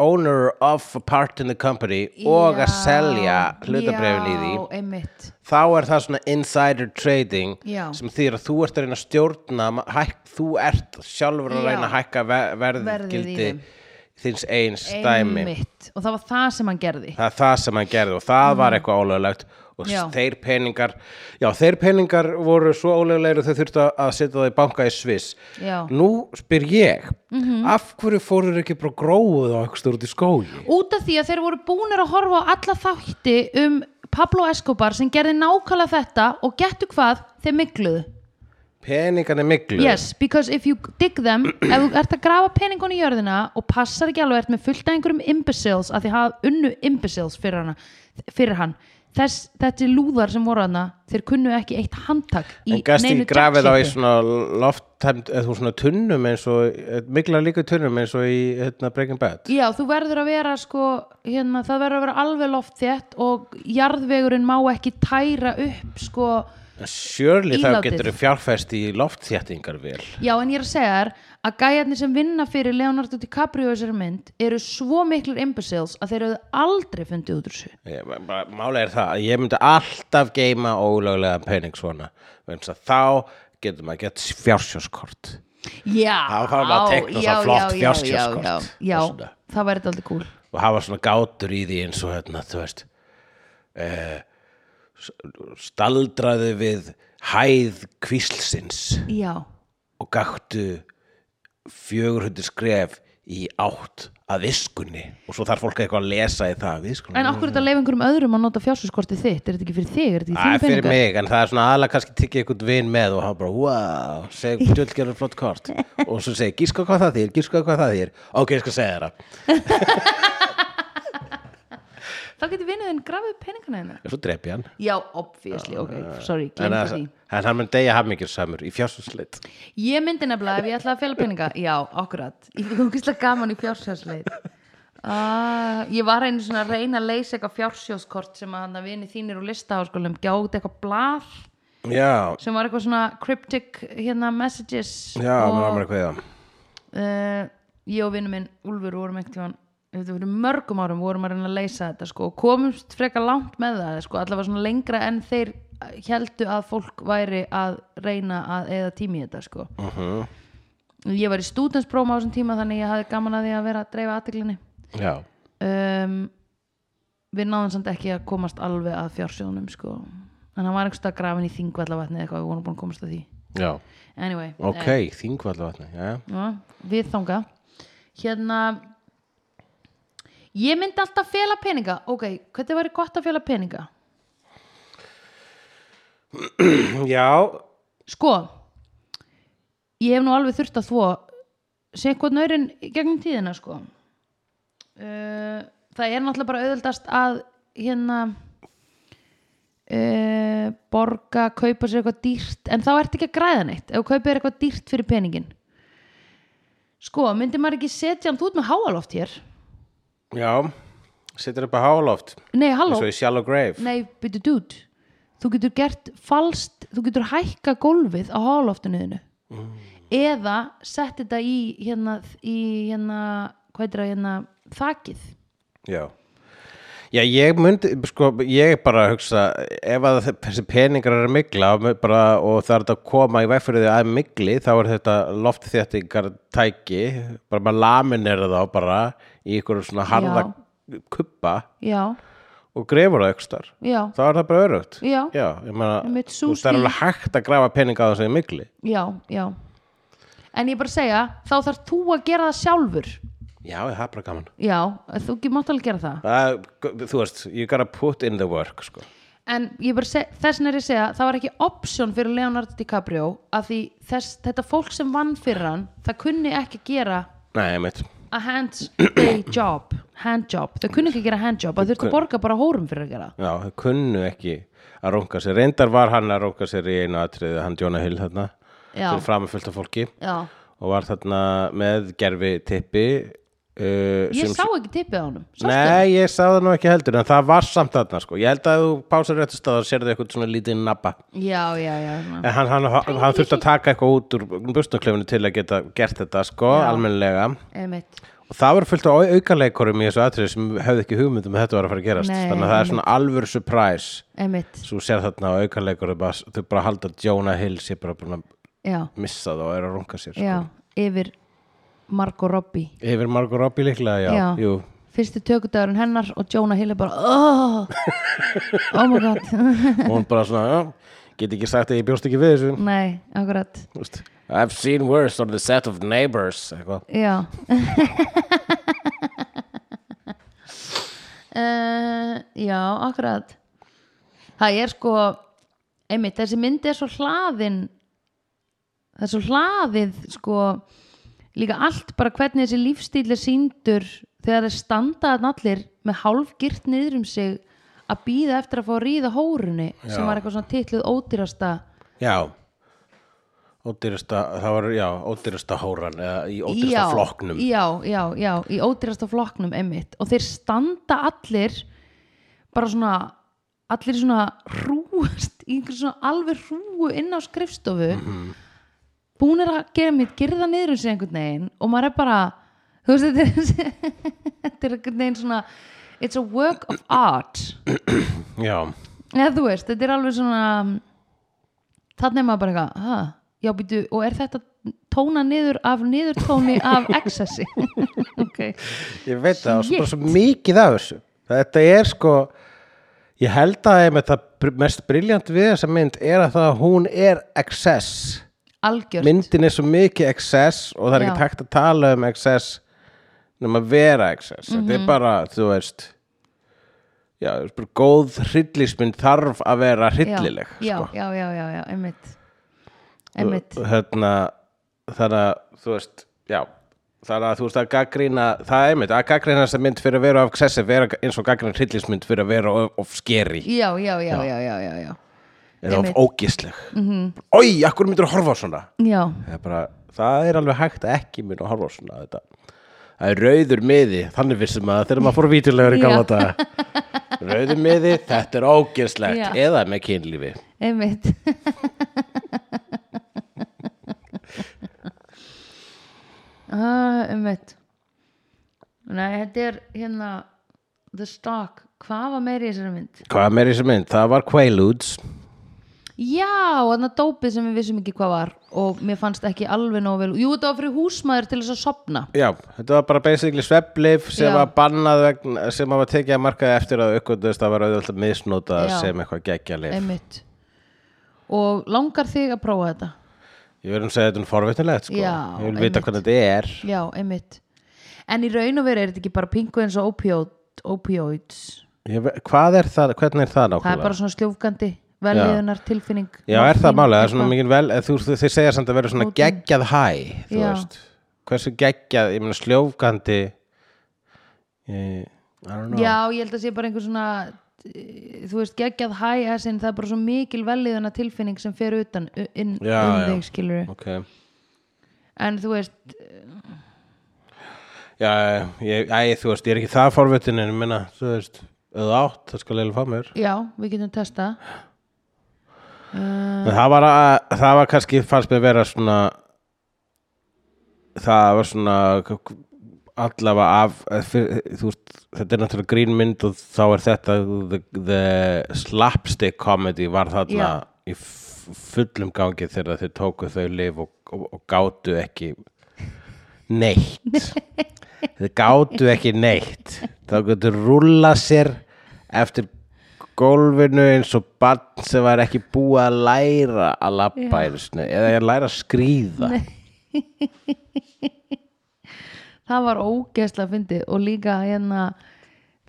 owner of a part in the company og að já, selja hlutabrefin í því einmitt. þá er það svona insider trading Já. sem þýr að þú ert að reyna að stjórna hæk, þú ert sjálfur að reyna að hækka verðgildi þins eins dæmi. Einmitt. Og það var það sem hann gerði. Það það sem hann gerði og það var eitthvað ólöglegt og Já. þeir peningar já þeir peningar voru svo ólöglegir þau þurftu að setja það í banka í Sviss. Já. Nú spyr ég af hverju fóruður ekki bara gróið á eitthvað út í skógi? Út af því að þeir voru búnir að horfa á alla þátti um Pablo Escobar sem gerði nákvæmlega þetta og getur hvað, þeir mikluðu peningarnir miklu yes, because if you dig them ef þú ert að grafa peningun í jörðina og passar ekki alveg ert með fullt af einhverjum imbeciles að því hafa unnu imbeciles fyrir, hana, fyrir hann Þess, er lúðar sem voru hana þeir kunnu ekki eitt handtak en ekki grafið á í svona lofthæmt eða svona tunnum eins og mikla líka tunnum eins og í hérna, Breaking Bad. Já, þú verður að vera sko, hérna, það verður að vera alveg loftþétt og jarðvegurinn má ekki tæra upp sko, Surely þá getur fjárfest í loftþéttingar vel. Já en ég er að segja þér að gæjarnir sem vinna fyrir Leonardo DiCaprio þessari mynd eru svo miklir imbeciles að þeir eru aldrei fundið út úr þessu. Málið er það að ég myndi alltaf geima ólöglega pening svona þá getur maður gett fjársjóskort Já, Þá þarf maður að já, svo flott já, já, Já, það væri þetta aldrei cool. Og hafa svona gátur í því eins og hérna, þú veist eh, staldraði við hæð kvíslsins. Já, og gaktu fjögur hundir skref í átt að viskunni. Og svo þarf fólk eitthvað að lesa í það en okkur þetta leif einhverjum öðrum að nota fjársjóskortið þitt, er þetta ekki fyrir þig, er þetta Það ekki er þínu fyrir peningar? mig, en það er svona aðlega kannski tikið einhvern vin með og hann bara, wow, seg djöld gerður flott kort. Og svo segi, gíska hvað það þýr, gíska hvað það þýr. Ok, ég skal segja þér Þá getur vinnuðin grafið peningana hérna og svo drepi hann. Já, obviously, ok, sorry, en, glemta það- því en hann mun degja hafmyggjur samur í fjársúsleitt Ég myndi nefnilega ef ég ætlaði að fjalla peninga Já, akkurat, ég fikk ógislega gaman í fjársjóðsleit uh, Ég var einu svona að reyna að leysa eitthvað fjársjóðskort sem að hann að vini þínir úr listaháskólum gjátt eitthvað blað já, sem var eitthvað svona cryptic hérna messages já, og mér var mér að kveða. uh, ég og vinnu minn Úlfur vorum tímann þetta fyrir mörgum árum vorum að reyna að leysa þetta sko, og komumst frekar langt með það sko, allavega svona lengra en þeir heldu að fólk væri að reyna að eða tími í þetta sko. uh ég var í stúdenspróma á þessum tíma þannig ég hafði gaman að því að vera að dreifa aðtiklinni já, um, við náðum samt ekki að komast alveg að fjársjónum sko. en hann var einhverstað grafin í þingvallavatni eitthvað, við vorum búin að komast að því. Já, anyway, ok, eh, þingvallavatni Já, við þanga hérna ég myndi alltaf fela peninga. Ok, hvernig væri gott að fela peninga? Já, sko ég hef nú alveg þurft að þvó nöyrin gegnum tíðina sko. Uh, það er náttúrulega bara auðvöldast að hérna uh, borga, kaupa sér eitthvað dýrt en þá ertu ekki að græða neitt ef þú kaupir eitthvað dýrt fyrir peningin sko, myndi maður ekki setja hann ert með háaloft hér já. Setur upp að háloft. Nei, halló, eins og í Shallow Grave. Nei, byrju dude þú getur gert falskt þú getur hækka gólfið á háloftunuðinu eða sett þetta í hérna, í hérna hvað er það hérna, þakið. Já Já, ég myndi, sko, ég er bara að hugsa, ef að þessi peningar eru að migla bara, og það er þetta að koma í veg fyrir því að migli, þá er þetta loftþéttingar tæki, bara maður laminir þá bara í ykkur svona harða kuppa og grefur það ykkur starf. já, Þá er það bara örugt. já, Já, ég meina, þú er alveg hægt að grafa peninga á þessi migli. já, já en ég bara segja, þá þarf þú að gera það sjálfur Já, það er bara gaman. já, þú mátt alveg gera það Það, þú veist, you gotta put in the work, sko. en ég bara seg, þess er ég að segja það var ekki option fyrir Leonardo DiCaprio að því þess, þetta fólk sem vann fyrir hann það kunni ekki gera Nei, einmitt. a hands day job handjob, þau kunni ekki gera handjob að þurftu að borga bara hórum fyrir að gera það. Já, þau kunnu ekki að runga sér. Reyndar var hann að runga sér í einu atriði, hann Jonah Hill þarna, Já. fyrir fram fullt af fólki já, og var þarna með gerfi tippi uh, Ég sá ekki tippið á Sástu? Nei, ég sá það nú ekki heldur en það var samt þarna sko. Ég held að þú pásar réttu stað og sérðu eitthvað svona lítið nabba Já, já, já. En hann, hann, hann, hann þurfti að taka eitthvað út úr bustuklefinu til að geta gert þetta sko, Já. almennilega. Einmitt. Og það var fullt af aukaleikurum í þessu atriði sem hefði ekki hugmyndum að þetta var að fara að gerast. Nei, þannig að það er svona alvöru surprise. Svo sér þarna á aukaleikurum að þau bara halda Jonah Hill sé bara búin að missa það og er að runga sér sko. já Yfir Margot Robbie. Yfir Margot Robbie líklega, já, Já. Jú. Fyrsti tökudagurinn hennar og Jonah Hill er bara Oh, oh my god. Og hún bara svona, já, get ekki sagt að ég bjóst ekki við þessu. Nei, akkurat. Þú veist, I've seen worse on the set of Neighbours eitthvað. Já. Uh, Já, akkurat. Það er sko einmitt, þessi mynd er svo hlaðin það er svo hlaðið sko líka allt bara hvernig þessi lífstíl er síndur þegar þeir standaðan allir með hálfgirt niður um sig að býða eftir að fá að ríða hórunni Já. sem var eitthvað svona titluð ódýrasta Já. Ódýrasta, það var, já, ódýrasta hóran eða í ódýrasta já, flokknum. já, já, já, í ódýrasta flokknum einmitt. Og þeir standa allir bara svona allir svona hrúast í einhver svona alveg hrúu inn á skrifstofu mm búnir að gera mitt gerða niður um sig einhvern veginn og maður er bara þú veist þetta er, þetta er einhvern veginn svona it's a work of art. Já, eða þú veist, þetta er alveg svona þannig maður bara eitthvað já býtu, og er þetta tóna niður af niðurtóni af excessi? Ok, ég veit það og svo mikið af þessu. Þetta er sko ég held að það mest briljant við þessa mynd er að það að hún er excess algjört myndin er svo mikið excess og það er Já. ekki hægt að tala um excess nema vera excess þetta Mhm. er bara, þú veist já, þú veist, bara góð hryllismynd þarf að vera hryllileg já, sko. já, já, já, já, einmitt einmitt, Og hérna, þannig að þú veist, já þannig að þú veist að gaggrína það er einmitt, að gaggrína þessa mynd fyrir að vera of excessive vera eins og gaggrína hryllismynd fyrir að vera of, of scary já, já, já, já, já, já, já. Eða of ógisleg mm -hmm. Ói, akkur myndir að horfa á svona? Það er, bara, það er alveg hægt að ekki mynda að horfa á svona þetta. Það er rauður miði, þannig vissum að þegar maður fór vítulegur í gamla daga. Rauður miði, þetta er ógislegt Já. eða með kynlífi. Einmitt. Ah, einmitt. Nei, þetta er hérna The Stock, hvað var meiri í þessari mynd? hvað meir í þessu mynd, það var Quaaludes Já, þarna dópið sem við vissum ekki hvað var og mér fannst ekki alveg nóg vel Jú, þetta var fyrir húsmaður til þess að sopna Já, þetta var bara basically sveflif sem Já. var bannað vegna, sem var tekið að markaði eftir að aukvöldust það var auðvitað misnotað Já. sem eitthvað geggjalif. einmitt og langar þig að prófa þetta? Ég verðum að segja þetta um forvitnilegt sko. Já, Ég vil vita einmitt. hvernig þetta er. Já, einmitt En í raun og veru er þetta ekki bara pingu eins og opioid, opioids Ég, ve- hvað er það, hvernig er það Það nákvæmlega? er bara svona sljófgandi velliðunar tilfinning Já, er það málega, það er svona mikið vel, þú, þið segja samt að vera svona geggjað hæ, þú Já. veist. Hversu geggjað, ég meina sljófgandi, ég, I don't know. Já, ég held að sé bara einhver svona eh, þú veist, geggjað hæ það er bara svo mikil velliðana tilfinning sem fer utan inn um þig skilur Ok, en þú veist, já, ég, æ, þú veist, ég er ekki það forvitin en ég meina, þú veist, eða átt, það skal eiginlega fá mér. já, við getum testa En það var, að, það var kannski fannst mér vera svona það var svona allavega af veist, þetta er náttúrulega grínmynd og þá er þetta the, the slapstick comedy var þarna Já. í fullum gangi þegar þau tóku þau lif og, og, og gátu ekki neitt. Þau gátu ekki neitt. Þá gátu rúlla sér eftir gólfinu eins og barn sem var ekki búið að læra að sinni, eða að læra að skríða. Það var ógeðslega fyndið og líka hérna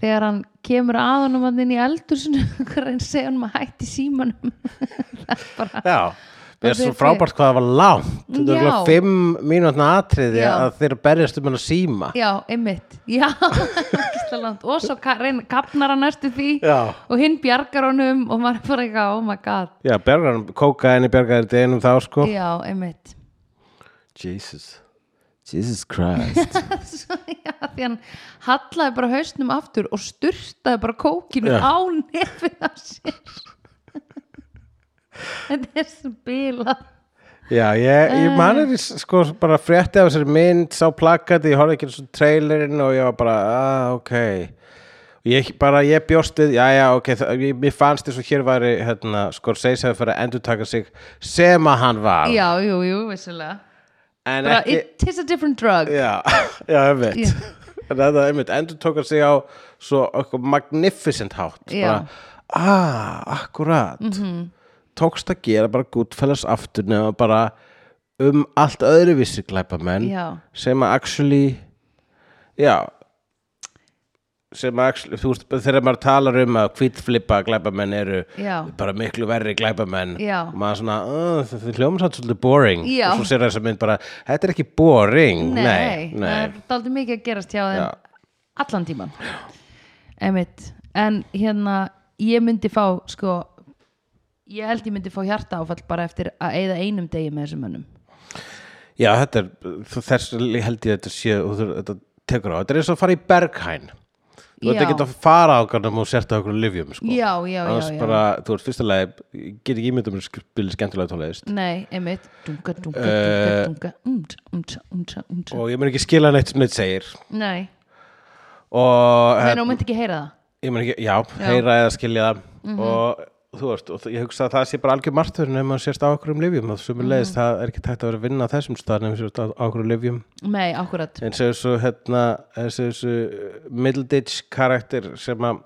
þegar hann kemur að honum hann inn í eldursinu hvernig segja hann að hætti símanum? Það er bara Já, það er svo frábært hvað það var langt. Þetta er alveg fimm mínútna atriði Já. að þeir berjast um hann að síma. Já, einmitt. Já, og svo kapnar hann næstu því Já. og hinn bjargar honum og maður er bara eitthvað, oh my god. Já, bergar hann, kókaðinni bergar þetta einum þá sko. Já, einmitt. Jesus, Jesus Christ. Já, því hann hallaði bara hausnum aftur og sturtaði bara kókinu Já. á nefið af sér þetta er svo bila Já, ég, ég manir sko bara frétti af þessari mynd sá plakati, ég horfði ekki svo trailerinn og ég var bara, ah, ok. Ég bara, ég bjóst við já, já, ok, það, ég, mér fannst þess að hér væri hérna, Scorsese hefði fyrir að endur taka sig sem að hann var. Já, jú, jú, vissilega bara, ekki, it is a different drug. Já, já, einmitt. Já. en þetta, einmitt, endur tóka sig á svo magnificent hátt. Já. bara, ah, akkurat. Mhm. Tókst að gera bara Goodfellas aftur nema bara um allt öðruvísi glæpamenn sem að actually já sem að actually, þú veist, þegar maður talar um að hvítflippa glæpamenn eru Já. bara miklu verri glæpamenn Já. og maður svona, það það hljóma satt svolítið boring Já. og svo sér þess að mynd bara, þetta er ekki boring nei, nei, það nei. er daldið mikið að gerast hjá þeim allan tíman en hérna ég myndi fá sko ég held ég myndi fá hjarta áfall bara eftir að eyða einum degi með þessum mönnum. Já, þetta er, þess held ég þetta sé, og þetta tekur á, þetta er eins og að fara í Berghain. Þú Já. ekki að fara á hvernig þú sért á okkur livjum, sko. Já, já, já, já. bara, þú ert fyrsta leið, ég get ekki ímyndum að spila skemmtilega tónleist nei, einmitt. Dunga, dunga, Eh, dunga, dunga. Umtsa, umtsa, umtsa, og ég mun ekki skila neitt sem neitt segir. Nei, og nei, þú myndi ekki heyra það. ég mun ekki, já. Mhm. heyra eða skilja það. Og þú veist, og ég hugsa að það sé bara algjör margtur nefnum að sérst á okkur um livjum og sem er leiðist, Mhm. það er ekki tægt að vera að vinna á þessum stað nefnum sérst á okkur um livjum nei, akkurat og þessu hérna, þessu, þessu middleditch karakter sem að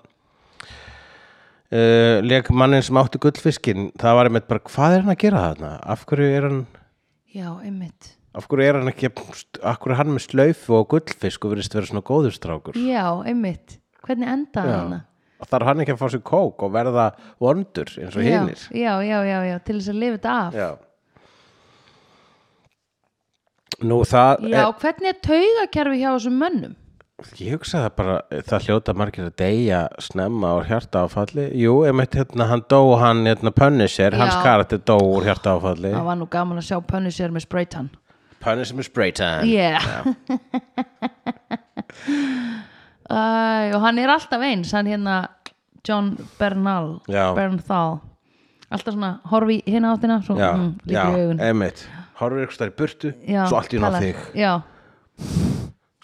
uh, leik mannin sem átti gullfiskin það var einmitt bara, hvað er hann að gera þarna? Af hverju er hann já, einmitt. af hverju er hann ekki af hverju er hann með slaufu og gullfisk og verðist vera svona góður strákur? Já, einmitt, hvernig endaði Já. hana og þarf hann ekki að fá sér kók og verða vondur eins og hinnir já, já, já, já, til þess að lifa þetta af. Já. Nú það Já, hvernig er taugakerfi hjá þessum mönnum? Ég hugsa það bara, það hljóta margir að deyja snemma úr hjarta áfalli Jú, einmitt hérna, hann dó hann hérna Punisher, hans Já. karakter dó úr hjarta áfalli Það var nú gaman að sjá Punisher með spraytan. Punisher með spraytan. Yeah Æ, og hann er alltaf eins hann hérna John Bernal Já. Bernthal. Alltaf svona horfi hina áttina svo Já, mm, já, líkur í augun. einmitt. Horfir ykkur stær í burtu, Já, svo allt í á talar. þig. Já,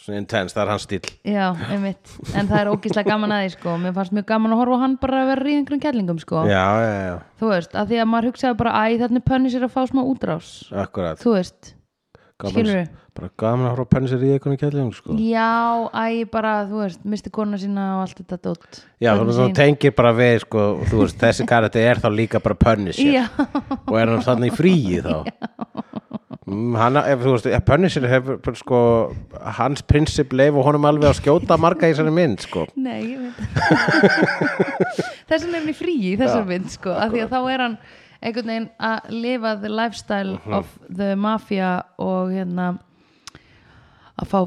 Svona intense, það er hans stíl já, einmitt. En það er ógíslega gaman að því sko. Mér fannst mjög gaman að horfa á hann bara að vera í einhverjum kellingum sko. Já, já, já, þú veist, að því að maður hugsaði bara æ, þarna er Punisher að fá smá útrás. Akkurat. Þú veist, gaman? Bara gaman að horfa á Punisher í einhvern kjælling sko. já, æ, bara, þú veist misti kona sína og allt þetta dótt Já, þú þú tengir bara við sko, veist, þessi karakter er þá líka bara já, og er hann þannig fríi þá? Mm, hann, ef þú veist, ef Punisher hefur sko, hans prinsip leif og honum alveg að skjóta marga í þessari mynd sko. Nei, ég veit Þess vegna er hann fríi í þessar Já, mynd sko, af því að þá er hann einhvern veginn að lifa the lifestyle Mhm. of the mafia og hérna að fá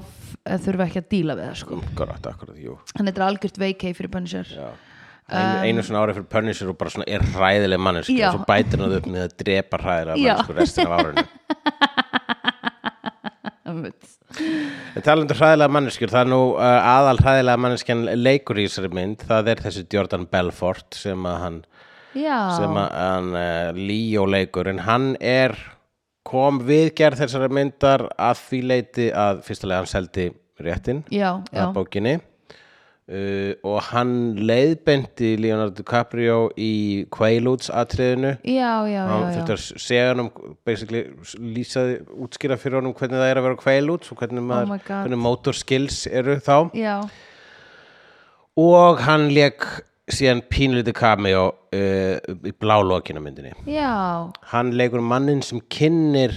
að þurfa ekki að díla við það sko. akkurat, akkurat, jú hann er algjört veikei fyrir Punisher Já. Einu, einu svona árið fyrir Punisher og bara svona er Um, Já. og svo bætir hann upp með að drepa hræðilega Já. mannesku restin af árinu. En talandu hræðilega manneskjur, það er nú uh, aðal hræðilega manneskjan leikur í þessari mynd, það er þessi Jordan Belfort sem að hann, Já, sem að hann uh, Líó leikur, en hann er kom við gerð þessari myndar að því leiti að fyrstulega hann seldi réttin já, já, að bókinni. Uh, og hann leiðbendi Leonardo DiCaprio í Quaaludes atriðinu. Já, já, hann já, já. þurfti að segja hann um basically lýsaði, útskýra fyrir honum hvernig það er að vera Quaaludes og hvernig, Oh maður, my God. hvernig motor skills eru þá. Já, og hann lék síðan pínlítið cameo uh, í blálokina myndinni. Já, hann leikur mannin sem kynnir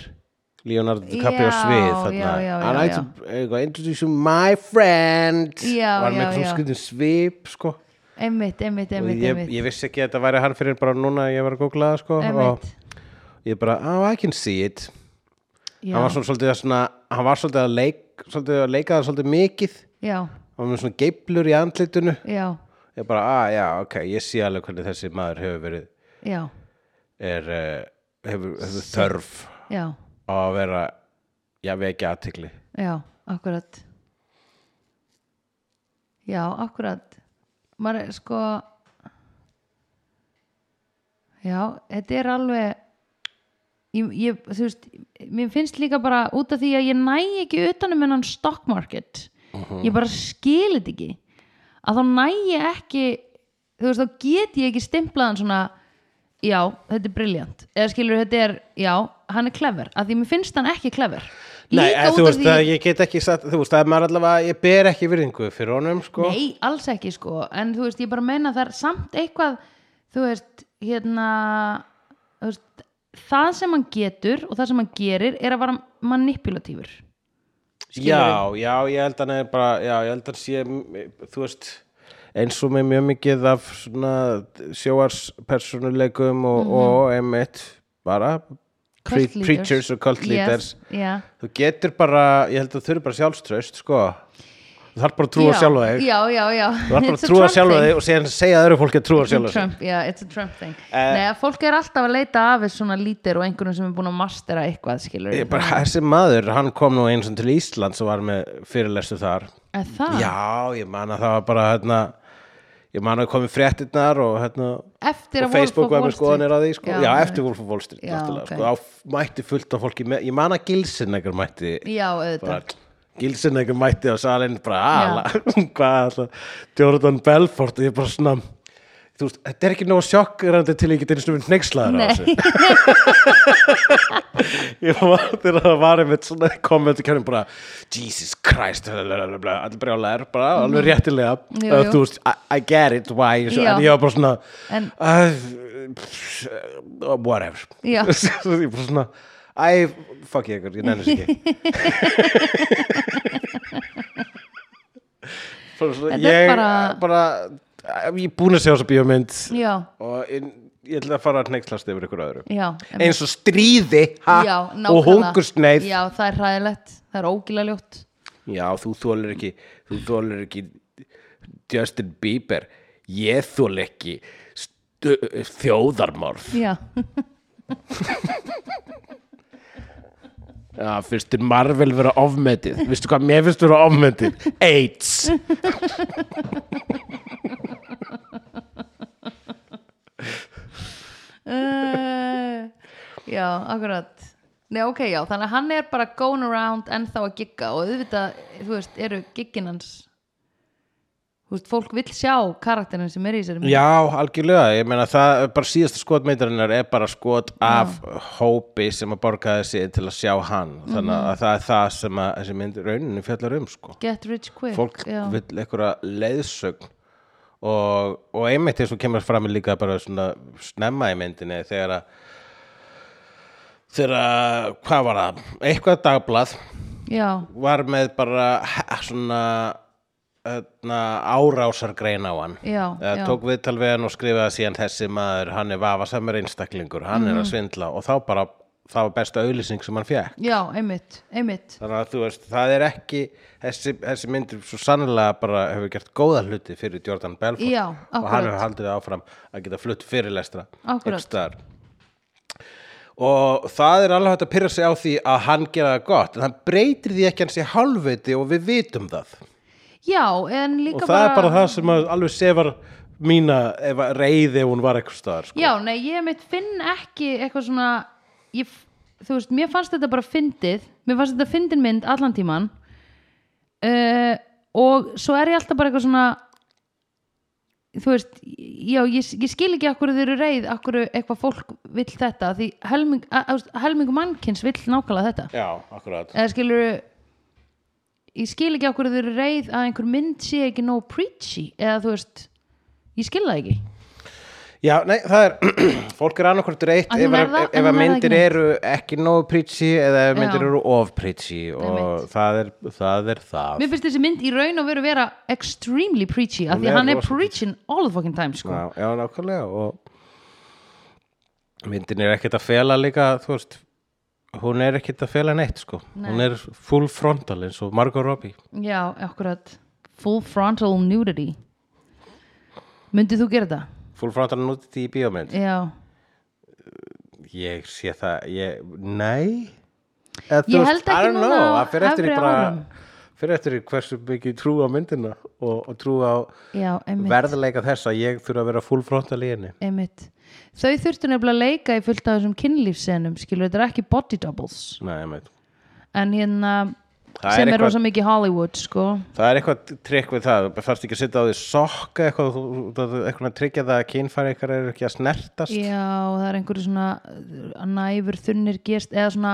Leonardo DiCaprio á Já, svið já, þarna. já, já, I like já. to uh, introduce you my friend. Já, var með já, eitthvað já. skritin svip sko. Einmitt, einmitt, og einmitt, ég, einmitt, ég vissi ekki að þetta væri hann fyrir bara núna ég var að googla það sko einmitt. og ég bara, oh I can see it. Já, hann var svona svolítið að svona hann var svolítið að, leik, svolítið að leika það svolítið mikið. Já, hann var með svona geiblur í andlitinu. Já, ég bara, ah já, ok, ég sé alveg hvernig þessi maður hefur verið. Já, er, uh, hefur, hefur þörf já, á að vera já, vekja aðtikli já, akkurat. Já, akkurat. Maður sko já, þetta er alveg ég, ég, þú veist mér finnst líka bara út af því að ég næ ekki utanum hennan stock market. Ég bara skil þetta ekki að þá næ ég ekki þú veist, þá get ég ekki stimplaðan svona já, þetta er briljant eða skilur þetta er, já, hann er clever. Að því mér finnst hann ekki clever. Nei, en þú veist því- ég get ekki satt, þú veist, það er maður allavega, ég ber ekki virðingu fyrir honum, sko. Nei, alls ekki sko. En þú veist, ég bara meina það er samt eitthvað þú veist, hérna þú veist, það sem hann getur og það sem hann gerir er að vara manipulatífur Já, já, ég held að er bara, já, ég held að sé, þú veist, eins og með mjög mikið af svona sjóarspersonuleikum og, og einmitt bara Mhm. Cult pre leaders. preachers og cult leaders. yes, yeah. Þú getur bara, ég held að þú þurfi bara sjálfströst, sko. Þú þarf bara að trúa Já, sjálfa þig. Já, já, já Þú þarf bara að trúa sjálfa þig og síðan segja öðru fólki að trúa sjálfa þig. Trump, yeah, it's a Trump thing Eh, Nei, að fólk er alltaf að leita af þess svona lítir og einhverjum sem er búin að mastera eitthvað þessi maður, hann kom nú eins og til Ísland sem var með fyrirlestu þar. Það? Já, ég man að það var bara hérna, ég man að komið fréttirnar og hérna Eftir og að Facebook var með skoðanir á því sko. Já, eftir Wolf of Wall Street Já, náttúrulega, ok. sko. á mætti fullt af fólki með, ég man að Gilsin einhver mætti Já, auðvitað Gilsin einhver mætti á salinn bara, ala, hvað alltaf Jordan Belfort ég bara svona þú veist, þetta er ekki nóg sjokkrandi til ég geti einu snuminn neykslaður á þessu. Ég var þegar það var einmitt svona komment í kjörnum bara Jesus Christ allir brjálæður, bara alveg réttilega. Mhm. Jú, uh, jú. þú veist, I, I get it why, en ég var bara svona En- uh, whatever. Ég bara svona æ, fuck ég ykkur, ég nenni þess ekki. Þetta er ég bara- bara ég er búin að sjá þessa bíómynd Já, og ég, ég ætla að fara að neykslast yfir ykkur öðru. Já eins og stríði ha, Já, og hungursneið Já, það er hræðilegt, það er ógilega ljótt. Já, þú þólir ekki þú þólir ekki Justin Bieber. Ég þól ekki stu- þjóðarmorð. Já, Já, þér Marvel vera ofmetið? Vistu hvað mér finnst vera ofmetið? AIDS. Uh, já, akkurat. Nei, ok, já, þannig að hann er bara going around ennþá að gigga og auðvitað, þú veist, eru giggin hans þú veist, fólk vill sjá karakterin sem er í þessari mynd. Já, algjörlega, ég meina það bara síðasta skotmeitarinnar er bara skot af hópi sem að borgaði sig til að sjá hann. Þannig Mhm. að það er það sem að þessi mynd rauninni fjallar um sko. Get rich quick fólk já. vill einhverja leiðsögn. Og, og einmitt eins og kemur fram líka bara svona snemma í myndinni þegar að þegar að, hvað var það? Eitthvað dagblað já, var með bara svona árásargrein á hann. Já, já. tók viðtal við hann og skrifaði síðan þessi maður, hann er vafasamur einstaklingur hann er Mhm. að svindla og þá bara það var besta auðlýsing sem hann fekk já, einmitt, einmitt. Þannig að þú veist, það er ekki þessi, þessi myndir svo sannlega bara hefur gert góða hluti fyrir Jordan Belfort. Já, og hann hefur haldið áfram að geta flutt fyrirlestra Akkurat. og það er alveg hægt að pyrra sig á því að hann gera það gott en hann breytir því ekki hann sé hálfviti og við vitum það Já, en líka og það er bara það sem alveg sefar mína ef reyði ef hún var eitthvað staðar sko. Já, nei, ég mitt finn ekki eitthvað svona ég, þú veist, mér fannst þetta bara fyndið mér fannst þetta fyndin mynd allan tíman uh, og svo er ég alltaf bara eitthvað svona þú veist, já, ég, ég skil ekki akkur þau eru reið, akkur eitthvað fólk vill þetta, því helming, helmingu mannkins vill nákvæmlega þetta já, akkurat eða skilur ég skil ekki akkur þau eru reið að einhver mynd sé ekki no preachy eða þú veist, ég skil það ekki. Já, nei, það er, fólk er annarkvort reitt Að ef, er ef, ef að myndir ekki. eru ekki nógu preachy eða ef Já. myndir eru of preachy og það er, það er það. Mér finnst þessi mynd í raun og veru vera extremely preachy af því að hann er preaching all the fucking time sko. Já, já, nákvæmlega og myndin er ekkert að fela líka, þú veist hún er ekkert að fela neitt, sko. Nei. hún er full frontal eins og Margot Robbie. Já, akkurat. Full frontal nudity. Myndið þú gera þetta? full frontal nudity í bíómynd? Já, ég sé það, ég, nei. Eða, Ég veist, held ekki I don't núna know, á það efri bara árum. fyrir eftir hversu mikið trú á myndina og, og trú á já, verðleika þess að ég þurfa að vera full frontal í henni. Einmitt þau þurftu nefnilega að leika í fullt af þessum kynlífsenum skilur, þetta er ekki body doubles Nei, ég veit. en hérna Það er sem er eitthvað- rosa mikið Hollywood sko það er eitthvað trikk við það það fannst ekki að setja á því sokka eitthvað, þú- þú- þú- eitthvað að tryggja það að kynfæri ykkar er ekki að snertast já, það er einhverju svona uh, næfur þunnir gerst eða svona,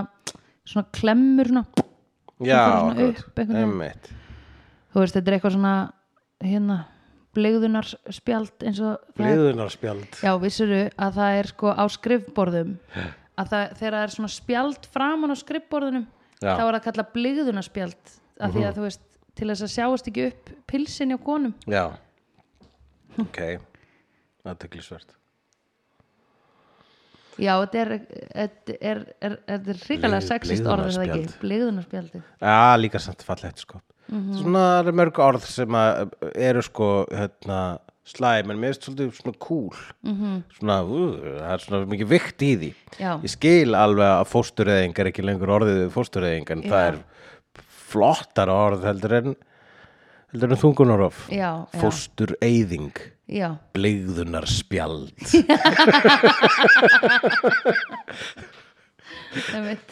svona klemmur svona, Já, fara svona upp einhvern veginn. Einmitt. þú veist, þetta er eitthvað svona hérna, blegðunar spjald eins og það er Bliðunarspjald Já, vissuru að það er sko á skrifborðum. Að það, þegar það er svona spjald framan á skrifborðunum Já. þá er það kallað bligðunaspjald af því að þú veist, til þess að sjáast ekki upp pilsin hjá konum. Já. Ok. Aðteklisvert Já, þetta er þetta er, er, er, er Blið- sexist orð er það ekki, bligðunarspjaldi Já, líka samt fallegt sko Mhm. Svona það eru mörg orð sem að eru sko hérna, slæm en mér finnst svolítið svona cool -hmm. svona, uh, það er svona mikið vikt í því. Já. Ég skil alveg að fóstureyðing er ekki lengur orðið fóstureyðing en það Já. er flottar orð heldur en heldur en þungunarof Fóstureyðing já, Bligðunarspjald einmitt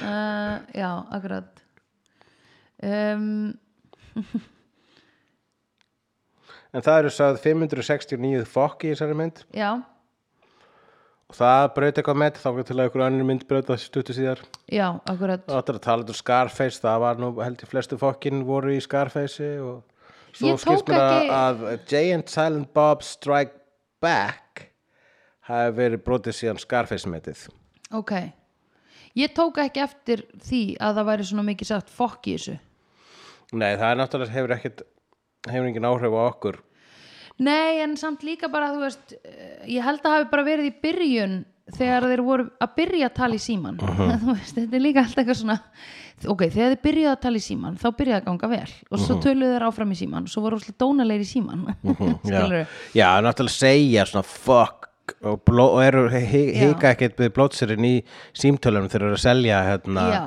uh, Já, akkurat um, En það eru sagði 569 fokk í þessari mynd. Já, og það braut eitthvað með þá til að ykkur önnur mynd brauta stuttu síðar. Já, akkurat. Það áttur að tala um Scarface, það var nú held ég flestu fokkin voru í Scarface og svo skilst mér að, ekki- að Jay and Silent Bob Strike Back hafi verið brotið síðan Scarface metið. Ok, ég tók ekki eftir því að það væri svona mikið sagt fokk í þessu. Nei, það er náttúrulega hefur ekkit, hefur engin áhrif á okkur. Nei, en samt líka bara, þú veist eh, ég held að hafi bara verið í byrjun þegar þeir voru að byrja að tala í síman þú veist, þetta er líka alltaf eitthvað svona ok, þegar þeir byrjuðu að tala í síman þá byrjaði að ganga vel. Og svo töluðu þeir áfram í síman svo voru úrslega dónalegir í síman skilur Já, já náttúrulega segja svona fuck og, bló, og eru hika ekkert blótsirinn í símtölunum þegar þeir eru að selja hérna, Já.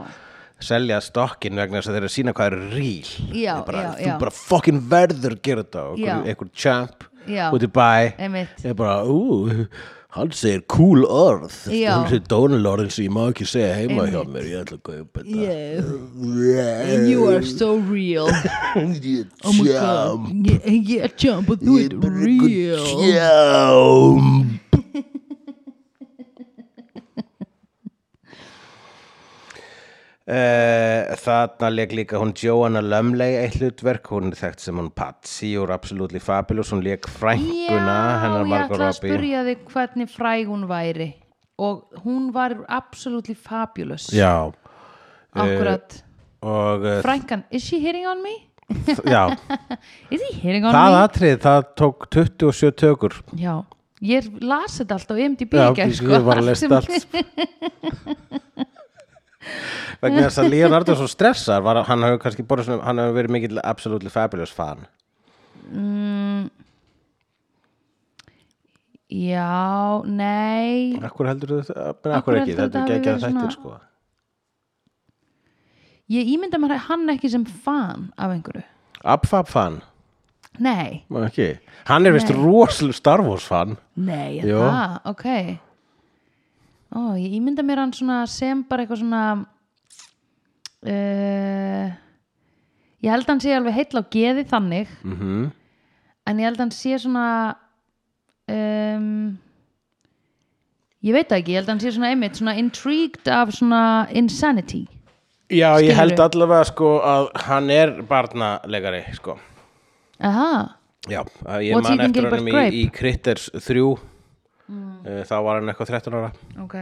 Selja stokkin vegna þess að þeir eru að sína hvað eru ríl Já, bara, já, þú já. bara fucking verður gera þetta og einhver, einhver champ út í bæ er bara, ú, hann segir cool orð. Hann segir dónalorðin sem ég má ekki segja heima hjá mér ég ætla að kaupa þetta. Yeah. and you are so real. Ég oh my champ. god yeah, yeah jump but do Ég it er bara einhver real. champ þarna leik líka hún Joanna Lumley eitt hlutverk, hún er þekkt sem hún Patsy úr Absolutely Fabulous, hún leik frænkuna hennar ég Margot ætla að Robbie. spyrja þig hvernig fræg hún væri. Og hún var absolutely fabulous. Já, akkurat. Uh, frænkan, is she hitting on me? já, is he hitting on það me? atrið það tók 27 tökur. Já, ég las þetta alltaf á IMDb Já, í gær, ég var að lesta allt vegna þess að Leonardo er svo stressar var, hann hefur kannski borðið svona, hann hefur verið mikill Absolutely Fabulous fan. Já, nei. Akkur heldur þú? Af Akkur hverju ekki, heldurðu þetta er þetta hafi ekki að verið þættir svona- sko. Ég ímynda mér hann ekki sem fan af einhverju. Abfab fan, nei, ekki? Hann er vist rosalega Star Wars fan. Nei, er Jú. það, ok ó, ég ímynda mér hann svona sem bara eitthvað svona uh, ég held að hann sé alveg heill á geði þannig mm en ég held að hann sé svona um, ég veit ekki ég held að hann sé svona einmitt svona intrigued af svona insanity. Já, ég Skilurðu? held allavega sko að hann er barnalegari sko. Aha, Já, ég What's man eftir honum í, í Critters 3 mm. þá var hann eitthvað 13 ára ok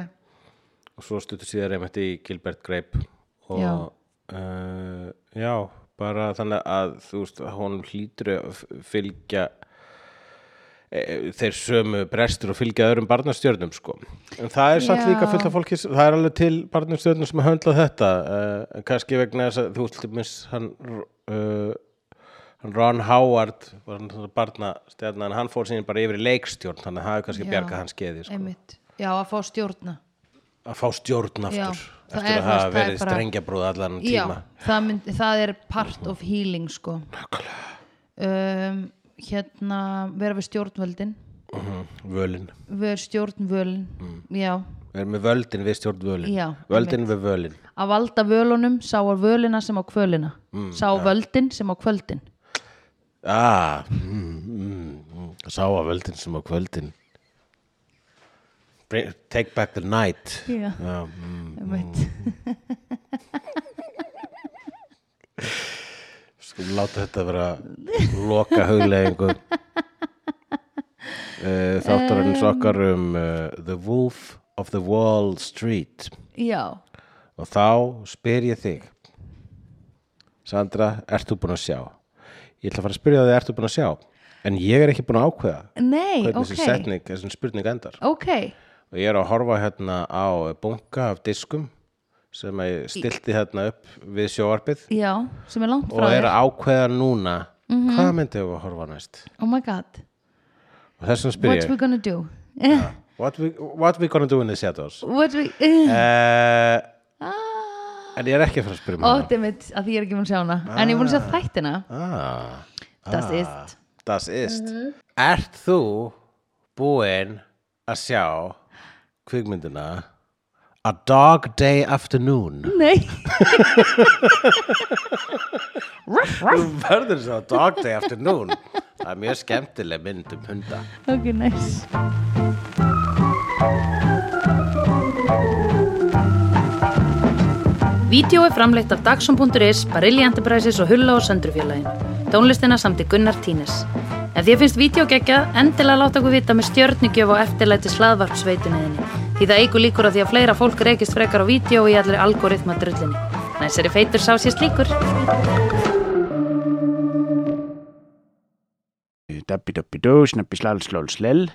og svo stuttur síðar einmitt í Gilbert Grape og Já. uh, já, bara þannig að þú veist, hún hlýtur að fylgja e, þeir sömu brestur og fylgja öðrum barnastjörnum sko. en það er samt Já. líka fullt af fólki það er alveg til barnastjörnum sem höndla þetta uh, kannski vegna þess að þú veist hann uh, Ron Howard var svona barnastjörna en hann fór síðan bara yfir í leikstjórn þannig að það hefur kannski Já. bjarga hans geði sko. já að fá stjórna. Að fá stjórn aftur Já, eftir að hafa það er verið bara- strengjabrúð allan já, tíma. það, mynd, það er part of healing sko. Um, hérna vera við stjórnvöldin. Mhm, völin. Vera stjórnvölin já, við erum með völdin við stjórn völin Já, völdin við völin. Að valda völunum sá á völina sem á kvölina. Sá á völdin sem á kvöldin ah, mm, mm, mm. sá að völdin sem á kvöldin. Bring, take back the night. Já, já, mm. um skulum láta þetta vera loka huglegingu uh, þátturinn okkar um uh, The Wolf of the Wall Street. Já, og þá spyr ég þig Sandra, ert þú búin að sjá? Ég ætla að fara að spyrja þig, ert þú búin að sjá? En ég er ekki búin að ákveða nei, hvernig þessi setning, þessi spurning endar. Ok, og ég er að horfa hérna á bunga af diskum sem ég stilti hérna upp við sjóarpið já, sem er langt og frá er þér. að ákveða núna hvað myndi ég að horfa næst? Oh my god, og þess vegna spyr what's ég. we gonna do? What we, what we gonna do in the shadows? What we uh, en ég er ekki að fara að spyrja ó, mig dammit, að því ég er ekki búin að sjá hana. En ég er búin að sjá þættina. Ah, das ah, ist das ist. Ert þú búinn að sjá kvikmyndina A Dog Day Afternoon? Nei, Þú verður svo Dog Day Afternoon. Það er mjög skemmtileg mynd um hunda. Ok, nice Vídeó er framleitt af Dagsum.is, Barilli Enterprises og Hulla og Söndrufjörlægin. Tónlistina samt í Gunnar Tínes. Ef því finnst vídeo geggjað, endilega láta okkur vita með stjörnugjöf og eftirlæti slaðvarpsveitunniðinni. Því það eigur líkur að því að fleira fólk reykist frekar á vídeo í allir algoritma drullinni. Næsari feitur sá sér slíkur. Dabbi dabbi dó, snabbi slal slól slell